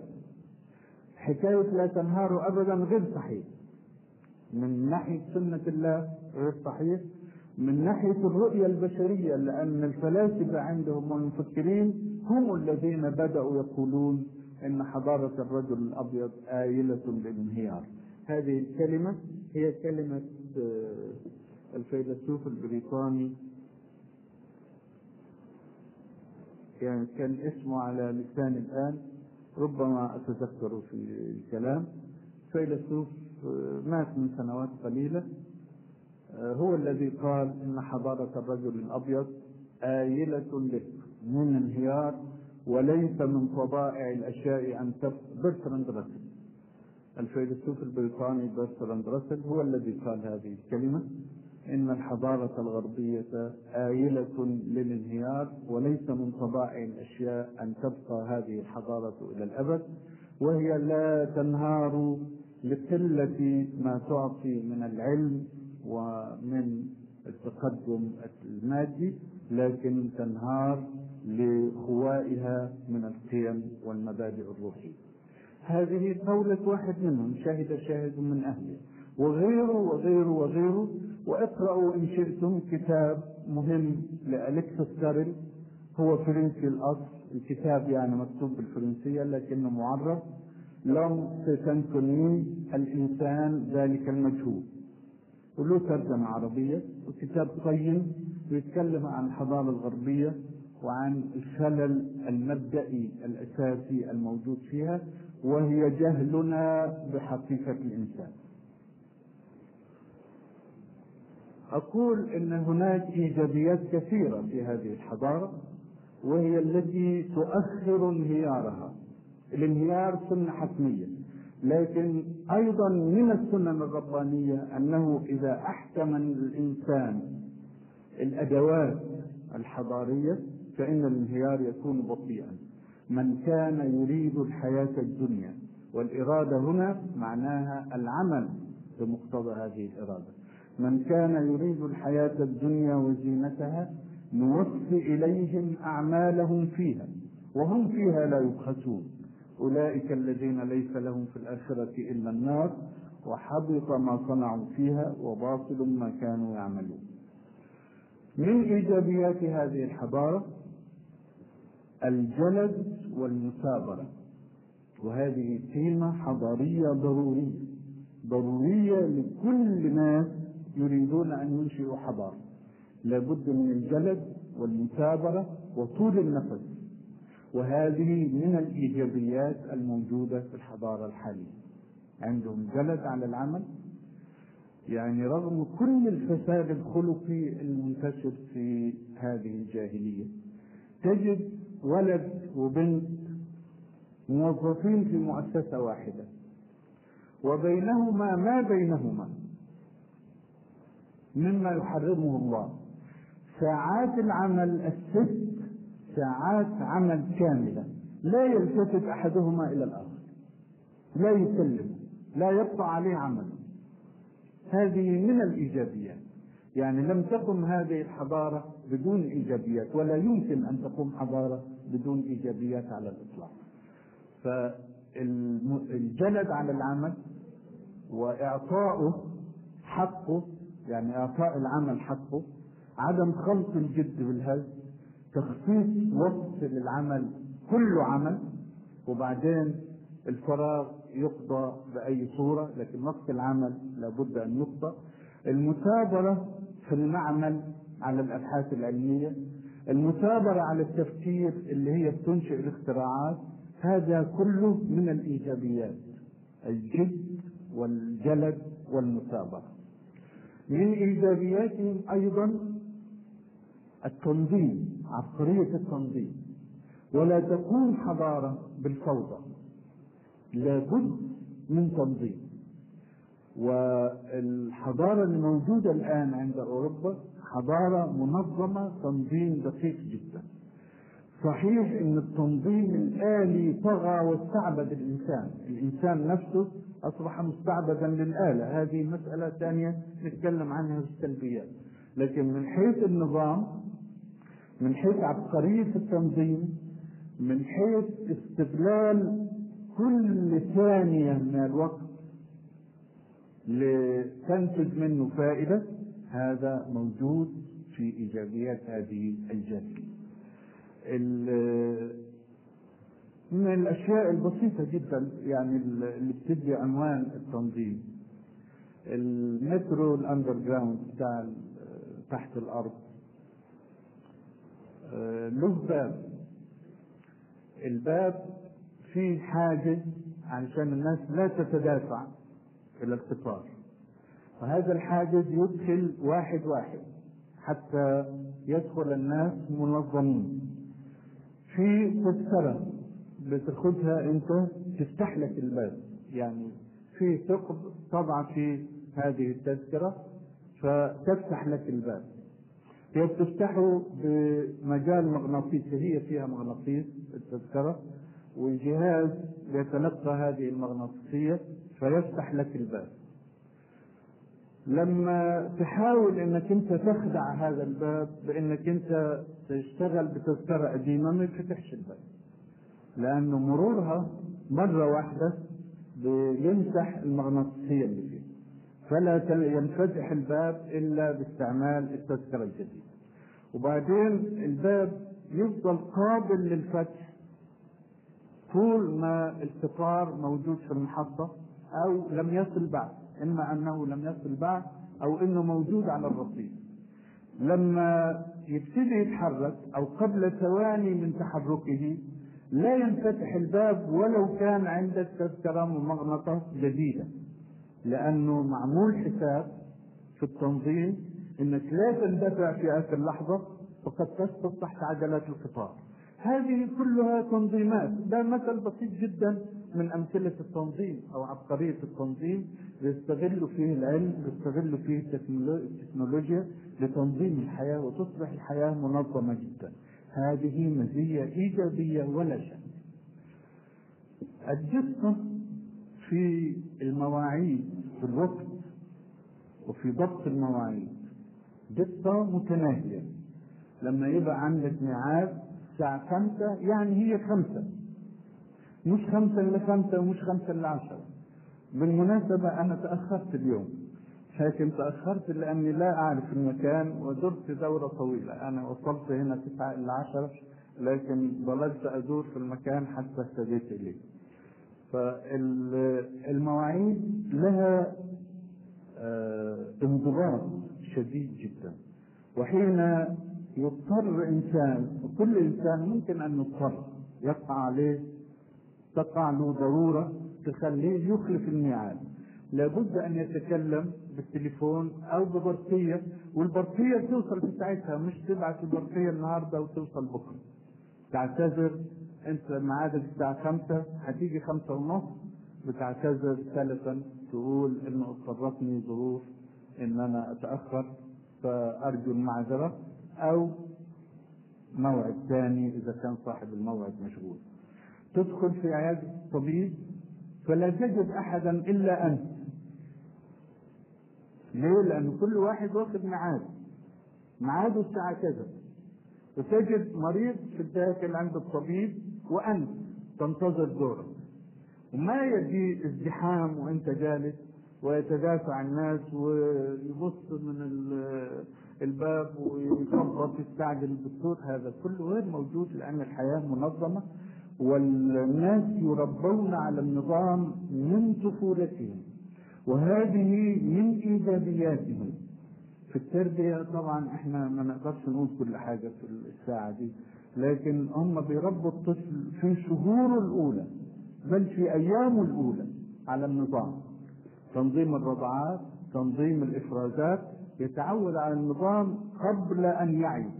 حكاية لا تنهار أبدا غير صحيح. من ناحية سنة الله غير صحيح. من ناحية الرؤية البشرية لأن الفلاسفة عندهم والمفكرين هم الذين بدأوا يقولون أن حضارة الرجل الأبيض آيلة للانهيار. هذه الكلمة هي كلمة الفيلسوف البريطاني. يعني كان اسمه على لسان الآن ربما أتذكر في الكلام. فيلسوف مات من سنوات قليلة. هو الذي قال إن حضارة الرجل الأبيض آيلة للانهيار وليس من طبائع الأشياء أن برتراند راسل. الفيلسوف البريطاني برتراند راسل هو الذي قال هذه الكلمة. إن الحضارة الغربية آيلة للانهيار وليس من طبائع الأشياء أن تبقى هذه الحضارة إلى الأبد وهي لا تنهار لقلة ما تعطي من العلم ومن التقدم المادي لكن تنهار لخوائها من القيم والمبادئ الروحية. هذه قولة واحد منهم شهد شاهد من أهله. وغيره وغيره وغيره وإقرأوا إن شئتم كتاب مهم لأليكسوس كارل. هو فرنسي الأصل الكتاب يعني مكتوب بالفرنسية لكنه معرب لم تنكني الإنسان ذلك المجهول. وله ترجمة عربية وكتاب قيم بيتكلم عن الحضارة الغربية وعن الخلل المبدئي الأساسي الموجود فيها وهي جهلنا بحقيقة الإنسان. أقول أن هناك إيجابيات كثيرة في هذه الحضارة وهي التي تؤخر انهيارها. الانهيار سنة حتمية. لكن أيضا من السنن الربانية أنه إذا أحكم الإنسان الأدوات الحضارية فإن الانهيار يكون بطيئا. من كان يريد الحياة الدنيا والإرادة هنا معناها العمل بمقتضى هذه الإرادة. من كان يريد الحياة الدنيا وزينتها نوفي إليهم أعمالهم فيها وهم فيها لا يبخسون. أولئك الذين ليس لهم في الآخرة إلا النار وحبط ما صنعوا فيها وباطل ما كانوا يعملون. من إيجابيات هذه الحضارة؟ الجلد والمثابرة. وهذه قيمة حضارية ضرورية ضرورية لكل ناس يريدون أن ينشئوا حضارة. لابد من الجلد والمثابرة وطول النفس. وهذه من الإيجابيات الموجودة في الحضارة الحالية. عندهم جلد على العمل يعني رغم كل الفساد الخلقي المنتشر في هذه الجاهلية تجد ولد وبنت موظفين في مؤسسة واحدة وبينهما ما بينهما مما يحرمه الله ساعات العمل الست ساعات عمل كاملة لا يلتفت أحدهما إلى الآخر لا يسلم لا يبقى عليه عمل. هذه من الإيجابيات. يعني لم تقم هذه الحضارة بدون إيجابيات ولا يمكن أن تقوم حضارة بدون إيجابيات على الإطلاق. فالجلد على العمل وإعطاؤه حقه يعني إعطاء العمل حقه عدم خلط الجد بالهز تخصيص وقت للعمل كله عمل وبعدين الفراغ يقضى بأي صورة لكن وقت العمل لابد أن يقضى. المثابرة في المعمل على الأبحاث العلمية المثابرة على التفكير اللي هي بتنشئ الاختراعات هذا كله من الإيجابيات الجد والجلد والمثابرة. من إيجابياتهم أيضا التنظيم. عبقرية التنظيم. ولا تكون حضارة بالفوضى. لابد من تنظيم. والحضارة الموجودة الآن عند أوروبا حضارة منظمة تنظيم دقيق جدا. صحيح إن التنظيم الآلي طغى واستعبد الإنسان. الإنسان نفسه أصبح مستعبدا للآلة. هذه مسألة ثانية نتكلم عنها في السلبيات لكن من حيث النظام من حيث عبقرية التنظيم من حيث استغلال كل ثانية من الوقت لتنتج منه فائدة هذا موجود في إيجابيات هذه الجالية من الأشياء البسيطة جدا يعني اللي بتدي عنوان التنظيم. المترو الأندر جراوند بتاع تحت الأرض. له باب. الباب فيه حاجز علشان الناس لا تتدافع إلى القطار وهذا الحاجز يدخل واحد واحد حتى يدخل الناس منظمين في تذكرة بتاخدها انت تفتح لك الباب. يعني في ثقب تضع في هذه التذكرة فتفتح لك الباب. هي بتفتحه بمجال مغناطيسي هي فيها مغناطيس التذكرة والجهاز يتلقى هذه المغناطيسية فيفتح لك الباب. لما تحاول إنك أنت تخدع هذا الباب بإنك أنت تشتغل بتذكرة قديمة ما يفتحش الباب. لأنه مرورها مرة واحدة بيمسح المغناطيسية اللي فيه. فلا ينفتح الباب إلا باستعمال التذكرة الجديدة. وبعدين الباب يفضل قابل للفتح طول ما القطار موجود في المحطة أو لم يصل بعد إما أنه لم يصل بعد أو إنه موجود على الرصيف لما يبتدي يتحرك أو قبل ثواني من تحركه لا ينفتح الباب ولو كان عندك تذكرة ممغنطة جديدة لأنه معمول حساب في التنظيم أنك لا تندفع في آخر لحظة فقد تسقط تحت عجلات القطار. هذه كلها تنظيمات ده مثل بسيط جدا من أمثلة التنظيم أو عبقرية التنظيم يستغل فيه العلم يستغل فيه التكنولوجيا لتنظيم الحياة وتصبح الحياة منظمة جدا. هذه مزية إيجابية ولا شك. الدقة في المواعيد في الوقت وفي ضبط المواعيد. دقة متناهية. لما يبقى عندك ميعاد الساعة خمسة يعني هي خمسة. مش خمسة إلا خمسة ومش خمسة إلا عشرة. بالمناسبة أنا تأخرت اليوم. لكن تأخرت لأني لا أعرف المكان ودرت دورة طويلة. أنا وصلت هنا تسعة إلى عشرة لكن ظللت أدور في المكان حتى اهتديت إليه. فالمواعيد لها انضباط. شديد جدا. وحين يضطر إنسان وكل إنسان ممكن أن يضطر يقع عليه تقع له ضرورة تخليه يخلف الميعاد. لابد أن يتكلم بالتليفون أو ببرقية والبرقية توصل في ساعتها مش تبعت البرقية النهارده وتوصل بكرة. تعتذر أنت ميعادك الساعة خمسة هتيجي خمسة ونص بتعتذر ثالثا تقول إنه اضطرتني ظروف إن أنا أتأخر فأرجو المعذرة أو موعد ثاني إذا كان صاحب الموعد مشغول. تدخل في عيادة الطبيب فلا تجد أحدا إلا أنت. ليه؟ لأن كل واحد واخد ميعاد. ميعاده الساعة كذا. وتجد مريض في الداخل عند الطبيب وأنت تنتظر دورك. وما يجي ازدحام وأنت جالس. ويتدافع الناس ويبص من الباب ويخبط يستعجل بالصوت هذا كله. غير موجود لأن الحياة منظمة والناس يربون على النظام من طفولتهم. وهذه من إيجابياتهم. في التربية طبعا إحنا ما نقدرش نقول كل حاجة في الساعة دي لكن هم بيربوا الطفل في شهوره الأولى بل في ايامه الأولى على النظام. تنظيم الرضعات تنظيم الإفرازات يتعود على النظام قبل أن يعي.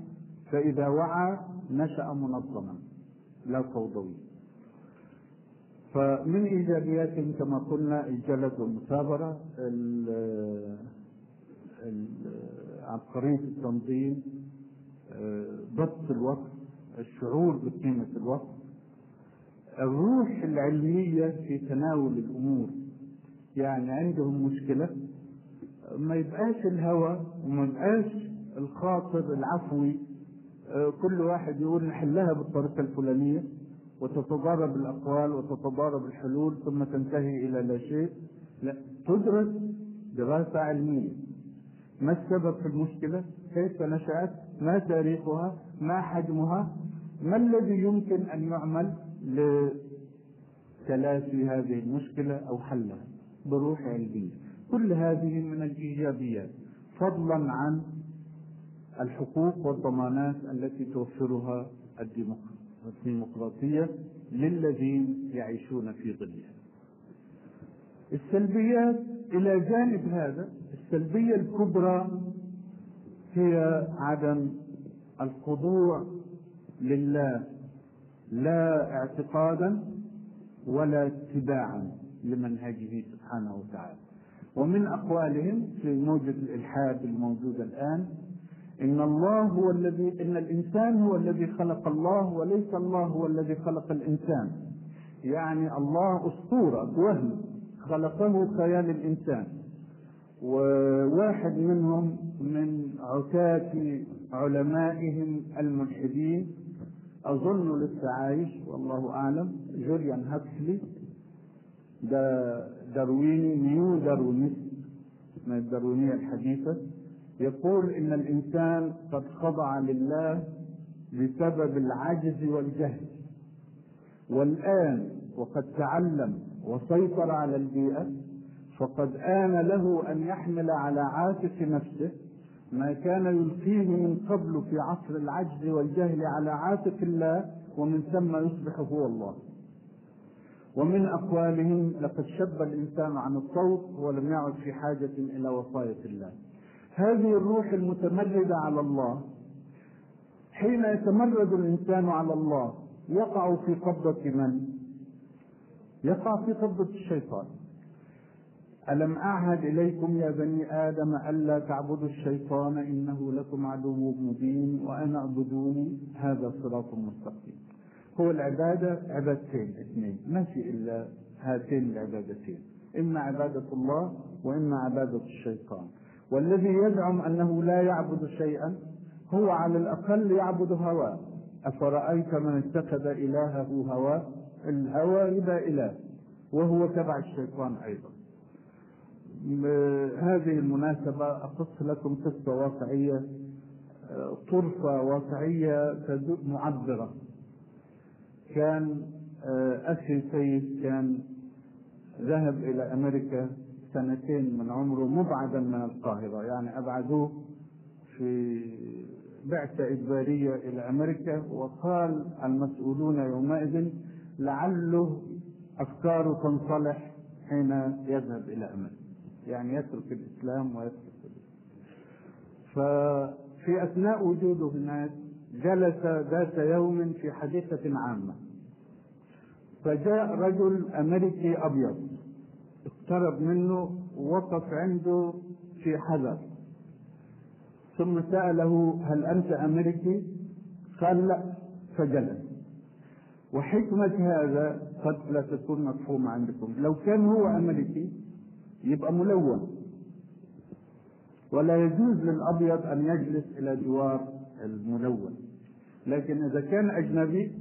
فإذا وعى نشأ منظما لا فوضوي فمن إيجابياتهم كما قلنا الجلد والمثابرة عبقرية التنظيم آه، ضبط الوقت الشعور بقيمة الوقت الروح العلمية في تناول الأمور. يعني عندهم مشكلة ما يبقاش الهوى وما يبقاش الخاطر العفوي آه، كل واحد يقول نحلها بالطريقة الفلانية وتتضارب الأقوال وتتضارب الحلول ثم تنتهي إلى لا شيء. لا تدرس دراسة علمية. ما السبب في المشكلة؟ كيف نشأت؟ ما تاريخها؟ ما حجمها؟ ما الذي يمكن أن يعمل لتلافي هذه المشكلة أو حلها؟ بروح علمية كل هذه من الإيجابيات. فضلا عن الحقوق والضمانات التي توفرها الديمقراطية للذين يعيشون في ظلها. السلبيات إلى جانب هذا السلبية الكبرى هي عدم الخضوع لله لا اعتقادا ولا اتباعا. لمنهجه سبحانه وتعالى. ومن أقوالهم في موجة الإلحاد الموجودة الآن إن الله هو الذي إن الإنسان هو الذي خلق الله وليس الله هو الذي خلق الإنسان. يعني الله أسطورة وهم خلقه خيال الإنسان. وواحد منهم من عتاة علمائهم الملحدين أظن لسه عايش والله أعلم جوليان هاكسلي ده دارويني neo-Darwinist من الداروينية الحديثة. يقول إن الإنسان قد خضع لله بسبب العجز والجهل. والآن وقد تعلم وسيطر على البيئة فقد آن له أن يحمل على عاتق نفسه ما كان يلقيه من قبل في عصر العجز والجهل على عاتق الله ومن ثم يصبح هو الله. ومن أقوالهم لقد شب الإنسان عن الصوت ولم يعد في حاجة إلى وصاية الله. هذه الروح المتمردة على الله حين يتمرد الإنسان على الله يقع في قبضة من؟ يقع في قبضة الشيطان. ألم أعهد إليكم يا بني آدم ألا تعبدوا الشيطان إنه لكم عدو مبين وأنا اعبدوني هذا صراط مستقيم. هو العبادة عبادتين اثنين. ما في إلا هاتين العبادتين. إما عبادة الله وإما عبادة الشيطان. والذي يزعم أنه لا يعبد شيئا هو على الأقل يعبد هواه. أفرأيت من اتخذ إلهه هواه؟ الهوى يبقى إله وهو تبع الشيطان أيضا. هذه المناسبة أقص لكم قصة واقعية طرفة واقعية معبرة. كان أخي سيد كان ذهب إلى أمريكا سنتين من عمره مبعدا من القاهرة. يعني أبعدوه في بعثة إجبارية إلى أمريكا وقال المسؤولون يومئذ لعله أفكاره تنصلح حين يذهب إلى أمريكا. يعني يترك الإسلام ويترك ففي أثناء وجوده هناك جلس ذات يوم في حديقة عامة. فجاء رجل أمريكي أبيض اقترب منه ووقف عنده في حذر. ثم سأله هل أنت أمريكي؟ قال لا فجلس. وحكمة هذا قد لا تكون مفهومة عندكم. لو كان هو أمريكي يبقى ملون. ولا يجوز للأبيض أن يجلس إلى جوار الملون. لكن إذا كان أجنبي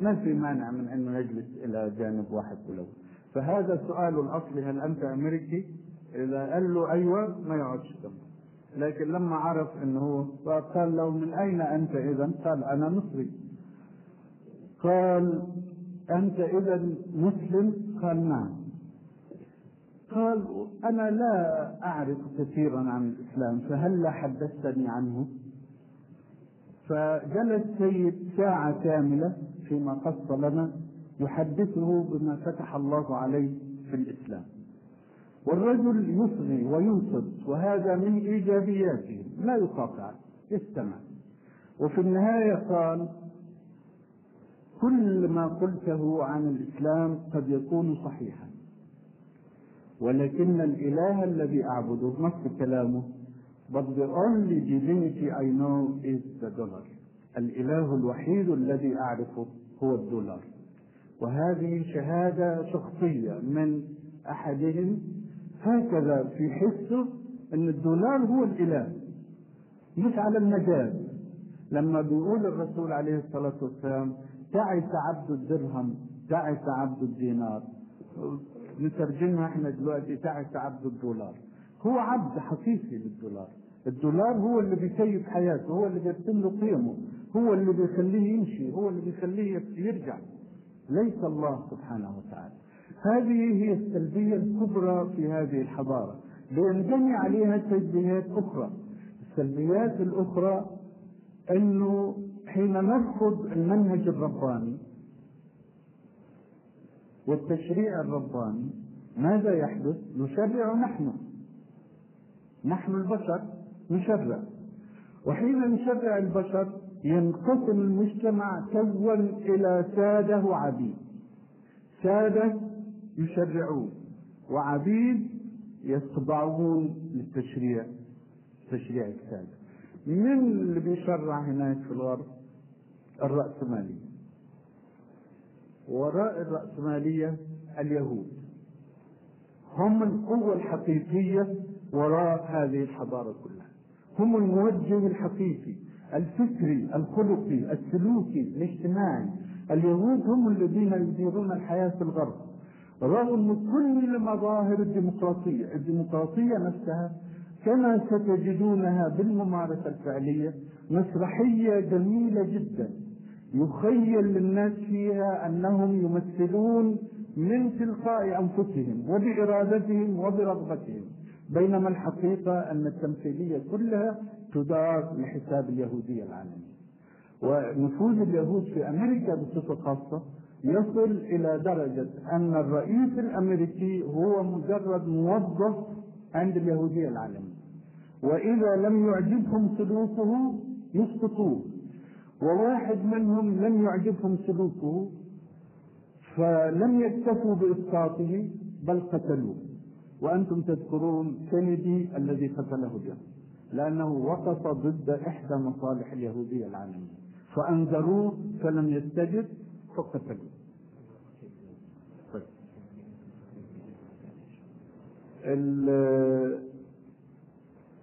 ما في مانع من أنه يجلس إلى جانب واحد ملون فهذا سؤال الأصلي هل أنت أمريكي؟ إذا قال له أيوة ما يقعدش جنبه لكن لما عرف أنه هو فقال له من أين أنت إذا؟ قال أنا مصري قال أنت إذا مسلم؟ قال نعم قال أنا لا أعرف كثيرا عن الإسلام فهل حدثتني عنه فجلس سيد ساعة كاملة فيما قص لنا يحدثه بما فتح الله عليه في الإسلام. والرجل يصغي وينصت وهذا من إيجابياته لا يقاطع يستمع. وفي النهاية قال كل ما قلته عن الإسلام قد يكون صحيحا ولكن الإله الذي أعبده نص كلامه but the only divinity I know is the dollar. الإله الوحيد الذي أعرفه هو الدولار. وهذه شهادة شخصية من أحدهم. هكذا في حسه أن الدولار هو الإله. مش على المجاز لما بيقول الرسول عليه الصلاة والسلام تعس عبد الدرهم تعس عبد الدينار. نترجمها إحنا دلوقتي تعس عبد الدولار. هو عبد حقيقي للدولار. الدولار هو اللي بيكيف حياته هو اللي بيرسم له قيمه هو اللي بيخليه يمشي هو اللي بيخليه يرجع. ليس الله سبحانه وتعالى. هذه هي السلبية الكبرى في هذه الحضارة بينجمع عليها سلبيات أخرى. السلبيات الأخرى أنه حين نرفض المنهج الرباني والتشريع الرباني ماذا يحدث؟ نشرع نحن. نحن البشر نشرع وحين نشرع البشر ينقسم المجتمع كون إلى سادة وعبيد. سادة يشرعون وعبيد يخضعون للتشريع تشريع السادة. من اللي بيشرع هناك في الغرب؟ الرأسمالية. وراء الرأسمالية اليهود. هم القوة الحقيقية وراء هذه الحضارة كلها. هم الموجه الحقيقي الفكري الخلقي السلوكي الاجتماعي. اليهود هم الذين يديرون الحياة في الغرب. رغم كل مظاهر الديمقراطية الديمقراطية نفسها كما ستجدونها بالممارسة الفعلية مسرحية جميلة جدا. يخيل للناس فيها أنهم يمثلون من تلقاء أنفسهم وبإرادتهم وبرغبتهم. بينما الحقيقة أن التمثيلية كلها تدار لحساب اليهودية العالمية. ونفوذ اليهود في أمريكا بصفة خاصة يصل إلى درجة أن الرئيس الأمريكي هو مجرد موظف عند اليهودية العالمية. وإذا لم يعجبهم سلوكه يسقطوه. وواحد منهم لم يعجبهم سلوكه فلم يكتفوا بإسقاطه بل قتلوه. وأنتم تذكرون كينيدي الذي قتله جون لأنه وقف ضد إحدى مصالح اليهودية العالمية فأنذروه فلم يستجب فقتلوه.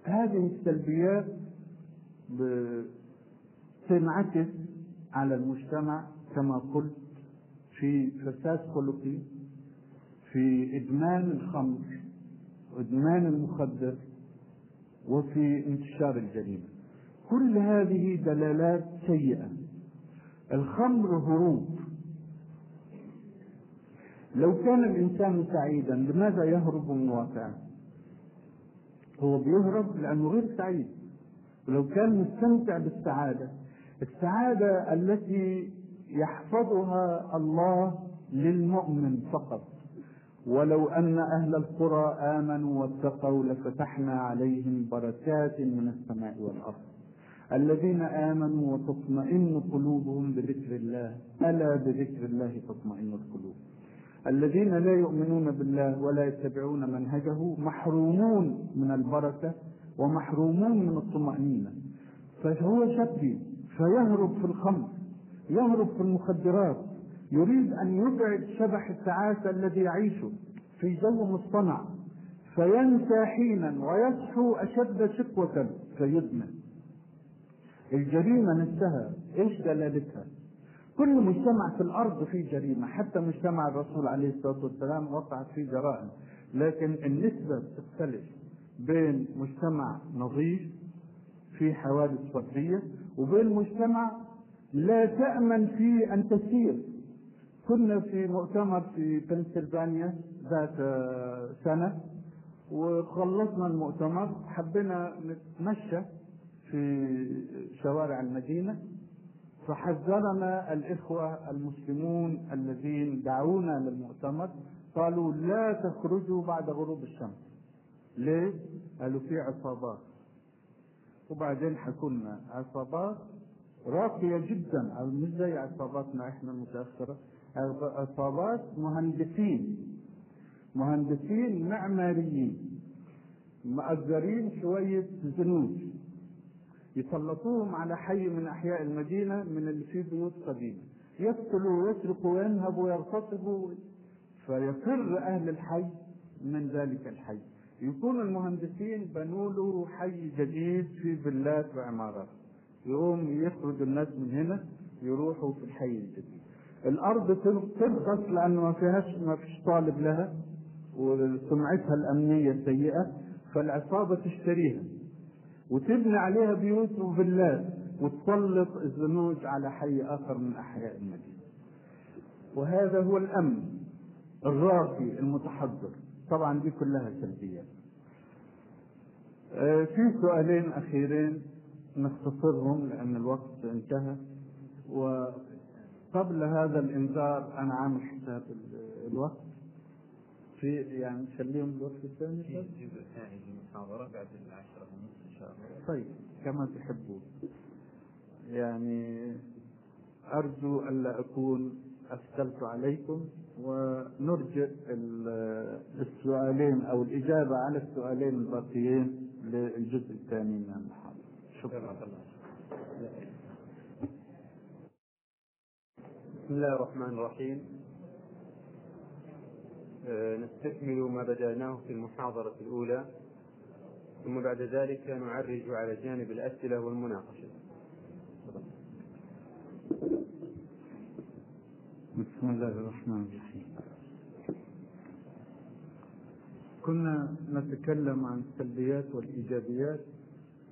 هذه السلبيات تنعكس على المجتمع كما قلت في فساد خلقي في إدمان الخمر وإدمان المخدر وفي انتشار الجريمة. كل هذه دلالات سيئة. الخمر هروب. لو كان الإنسان سعيدا لماذا يهرب من واقعه هو بيهرب لأنه غير سعيد. ولو كان مستمتع بالسعادة السعادة التي يحفظها الله للمؤمن فقط. ولو أن أهل القرى آمنوا واتقوا لفتحنا عليهم بركات من السماء والأرض. الذين آمنوا وتطمئن قلوبهم بذكر الله ألا بذكر الله تطمئن القلوب. الذين لا يؤمنون بالله ولا يتبعون منهجه محرومون من البركة ومحرومون من الطمأنينة. فهو شقي فيهرب في الخمر يهرب في المخدرات يريد أن يبعد شبح التعاسة الذي يعيشه في جو مصطنع فينسى حينا ويصحو أشد شقوة فيدمن. الجريمة نفسها إيش دلالتها؟ كل مجتمع في الأرض فيه جريمة حتى مجتمع الرسول عليه الصلاة والسلام وقعت فيه جرائم. لكن النسبة تختلف بين مجتمع نظيف في حوادث فردية وبين مجتمع لا تأمن فيه أن تسير. كنا في مؤتمر في بنسلفانيا ذات سنة وخلصنا المؤتمر. حبينا نتمشى في شوارع المدينة فحذرنا الإخوة المسلمون الذين دعونا للمؤتمر. قالوا لا تخرجوا بعد غروب الشمس. ليه؟ قالوا في عصابات. وبعدين حكوا لنا عصابات راقية جدا. مش زي عصاباتنا إحنا المتأخرة. عصابات مهندسين. مهندسين معماريين. مأجرين شوية زنوج. يسلطوهم على حي من أحياء المدينة من اللي فيه بيوت قديمة يقتلوا ويسرقوا وينهبوا ويغتصبوا فيفر أهل الحي من ذلك الحي. يكون المهندسين بنوا له حي جديد في فيلات وعمارات. يقوم يخرج الناس من هنا يروحوا في الحي الجديد. الأرض ترخص لأنه ما فيهاش ما فيش طالب لها وسمعتها الأمنية سيئه فالعصابة تشتريها وتبني عليها بيوت وفيلات وتسلط الزنوج على حي آخر من أحياء المدينة. وهذا هو الأمن الراقي المتحضر. طبعا دي كلها سلبيات. آه، في سؤالين أخيرين نختصرهم لأن الوقت انتهى وقبل هذا الإنذار أنا عامل حساب الوقت. في يعني نخليهم الوقت الثاني في جزء ثاني للمحاضرة بعد العشرة ونصف إن شاء الله. طيب كما تحبون. يعني أرجو ألا أكون أثقلت عليكم ونرجئ السؤالين أو الإجابة على السؤالين الباقيين للجزء الثاني من المحاضرة. شكرا. بسم الله الرحمن الرحيم. آه، نستكمل ما بدأناه في المحاضرة الأولى ثم بعد ذلك نعرج على جانب الأسئلة والمناقشة. بسم الله الرحمن الرحيم. كنا نتكلم عن السلبيات والإيجابيات.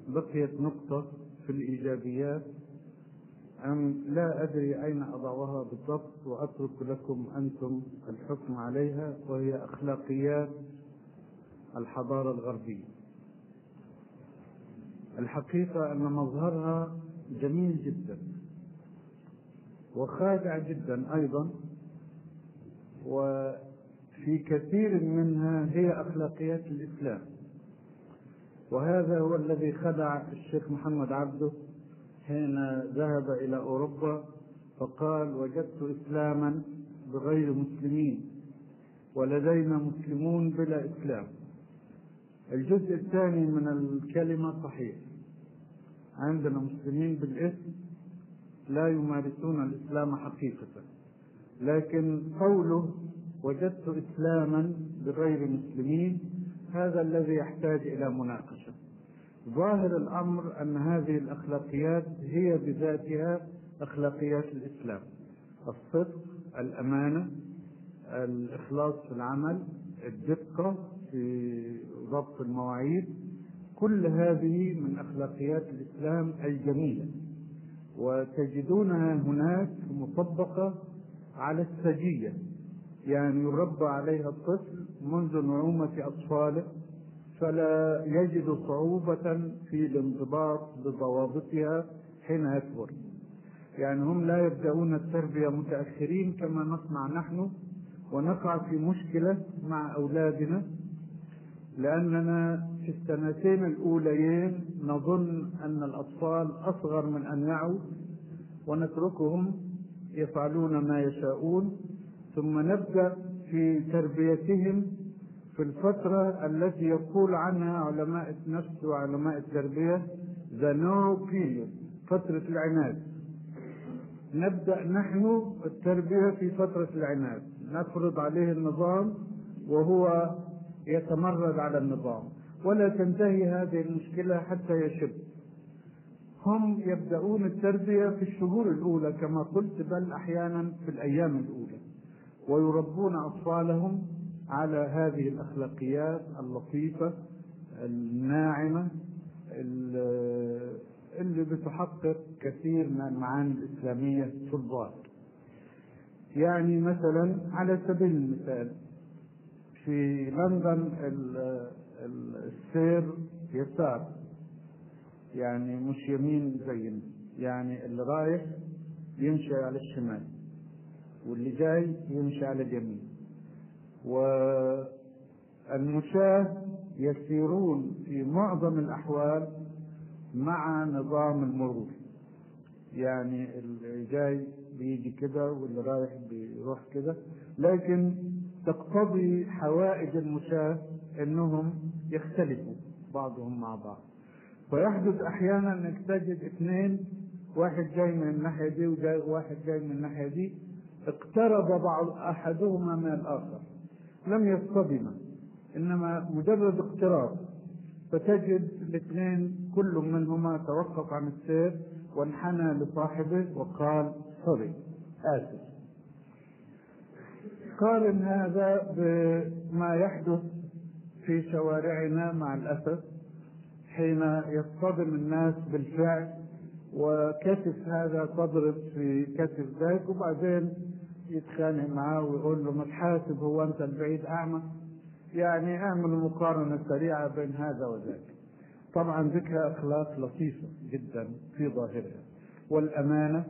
بقيت نقطة في الإيجابيات أم لا أدري أين أضعها بالضبط وأترك لكم أنتم الحكم عليها وهي أخلاقيات الحضارة الغربية. الحقيقة أن مظهرها جميل جدا وخادع جدا أيضا وفي كثير منها هي أخلاقيات الإسلام. وهذا هو الذي خدع الشيخ محمد عبده حين ذهب إلى أوروبا فقال وجدت إسلاما بغير مسلمين ولدينا مسلمون بلا إسلام. الجزء الثاني من الكلمة صحيح. عندنا مسلمين بالإسم لا يمارسون الإسلام حقيقة لكن قوله وجدت إسلاما بغير مسلمين هذا الذي يحتاج إلى مناقشة. ظاهر الأمر أن هذه الأخلاقيات هي بذاتها أخلاقيات الإسلام. الصدق الأمانة الإخلاص في العمل الدقة في ضبط المواعيد كل هذه من أخلاقيات الإسلام الجميلة. وتجدونها هناك مطبقة على السجية. يعني يربى عليها الطفل منذ نعومة أطفاله فلا يجد صعوبة في الانضباط بضوابطها حين يكبر. يعني هم لا يبدأون التربية متأخرين كما نصنع نحن ونقع في مشكلة مع أولادنا لأننا في السنتين الأوليين نظن أن الأطفال أصغر من أن يعوا ونتركهم يفعلون ما يشاءون ثم نبدأ في تربيتهم في الفترة التي يقول عنها علماء النفس وعلماء التربية no period. فترة العناد. نبدأ نحن التربية في فترة العناد. نفرض عليه النظام وهو يتمرد على النظام. ولا تنتهي هذه المشكلة حتى يشب. هم يبدأون التربية في الشهور الأولى كما قلت بل أحيانا في الأيام الأولى. ويربون أطفالهم على هذه الأخلاقيات اللطيفة الناعمة اللي بتحقق كثير من المعاني الإسلامية في الظاهر يعني مثلا على سبيل المثال في لندن السير يسار يعني مش يمين زينا يعني اللي رايح يمشي على الشمال واللي جاي يمشي على اليمين. والمشاة يسيرون في معظم الأحوال مع نظام المرور. يعني اللي جاي بيجي كده واللي رايح بيروح كده. لكن تقتضي حوائج المشاة إنهم يختلفوا بعضهم مع بعض. فيحدث أحيانا إنك تجد اثنين واحد جاي من الناحية دي وجاي واحد جاي من الناحية دي اقترب بعض أحدهما من الآخر. لم يصطدما إنما مجرد اقتراب. فتجد الاثنين كل منهما توقف عن السير وانحنى لصاحبه وقال سوري آسف. قارن هذا بما يحدث في شوارعنا مع الأسف حين يصطدم الناس بالفعل وكتف هذا تضرب في كتف ذاك وبعدين يتخانق معاه ويقول له ما تحاسب هو أنت البعيد أعمى؟ يعني اعمل مقارنه سريعه بين هذا وذاك. طبعا ذكر أخلاق لطيفة جدا في ظاهرها. والأمانة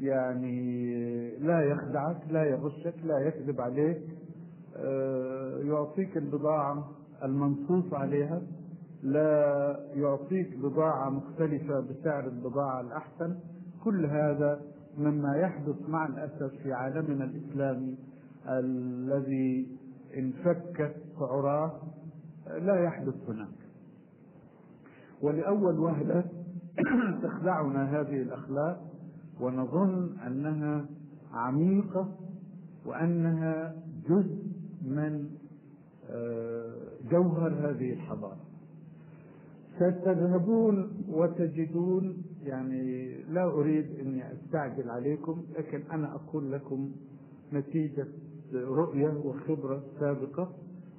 يعني لا يخدعك لا يغشك لا يكذب عليك يعطيك البضاعة المنصوص عليها لا يعطيك بضاعة مختلفة بسعر البضاعة الأحسن. كل هذا مما يحدث مع الأسف في عالمنا الإسلامي الذي انفكت سعراه لا يحدث هناك. ولأول وهلة تخدعنا هذه الأخلاق ونظن أنها عميقة وأنها جزء من جوهر هذه الحضارة. ستذهبون وتجدون يعني لا أريد أني أستعجل عليكم لكن أنا أقول لكم نتيجة رؤية وخبرة سابقة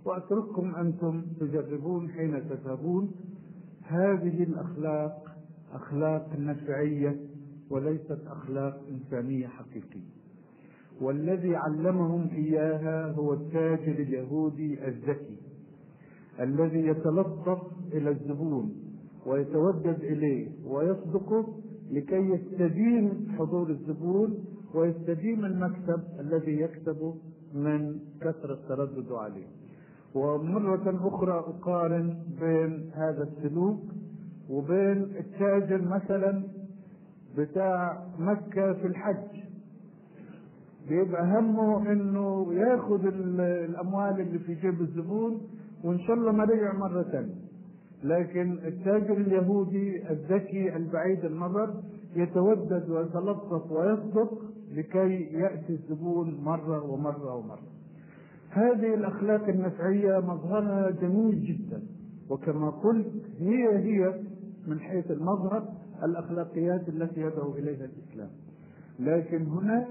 وأترككم أنتم تجربون حين تذهبون. هذه الأخلاق أخلاق نفعية وليست أخلاق إنسانية حقيقية. والذي علمهم إياها هو التاجر اليهودي الذكي الذي يتلطف إلى الزبون. ويتودد إليه ويصدقه لكي يستديم حضور الزبون ويستديم المكسب الذي يكسبه من كثرة تردده عليه. ومرة أخرى أقارن بين هذا السلوك وبين التاجر مثلا بتاع مكة في الحج. بيبقى همه إنه يأخذ الأموال اللي في جيب الزبون وإن شاء الله ما رجع مرة ثانية لكن التاجر اليهودي الذكي البعيد النظر يتودد ويتلطف ويصدق لكي يأتي الزبون مرة ومرة ومرة. هذه الأخلاق النفعية مظهرها جميل جدا وكما قلت هي هي من حيث المظهر الأخلاقيات التي يدعو إليها الإسلام. لكن هناك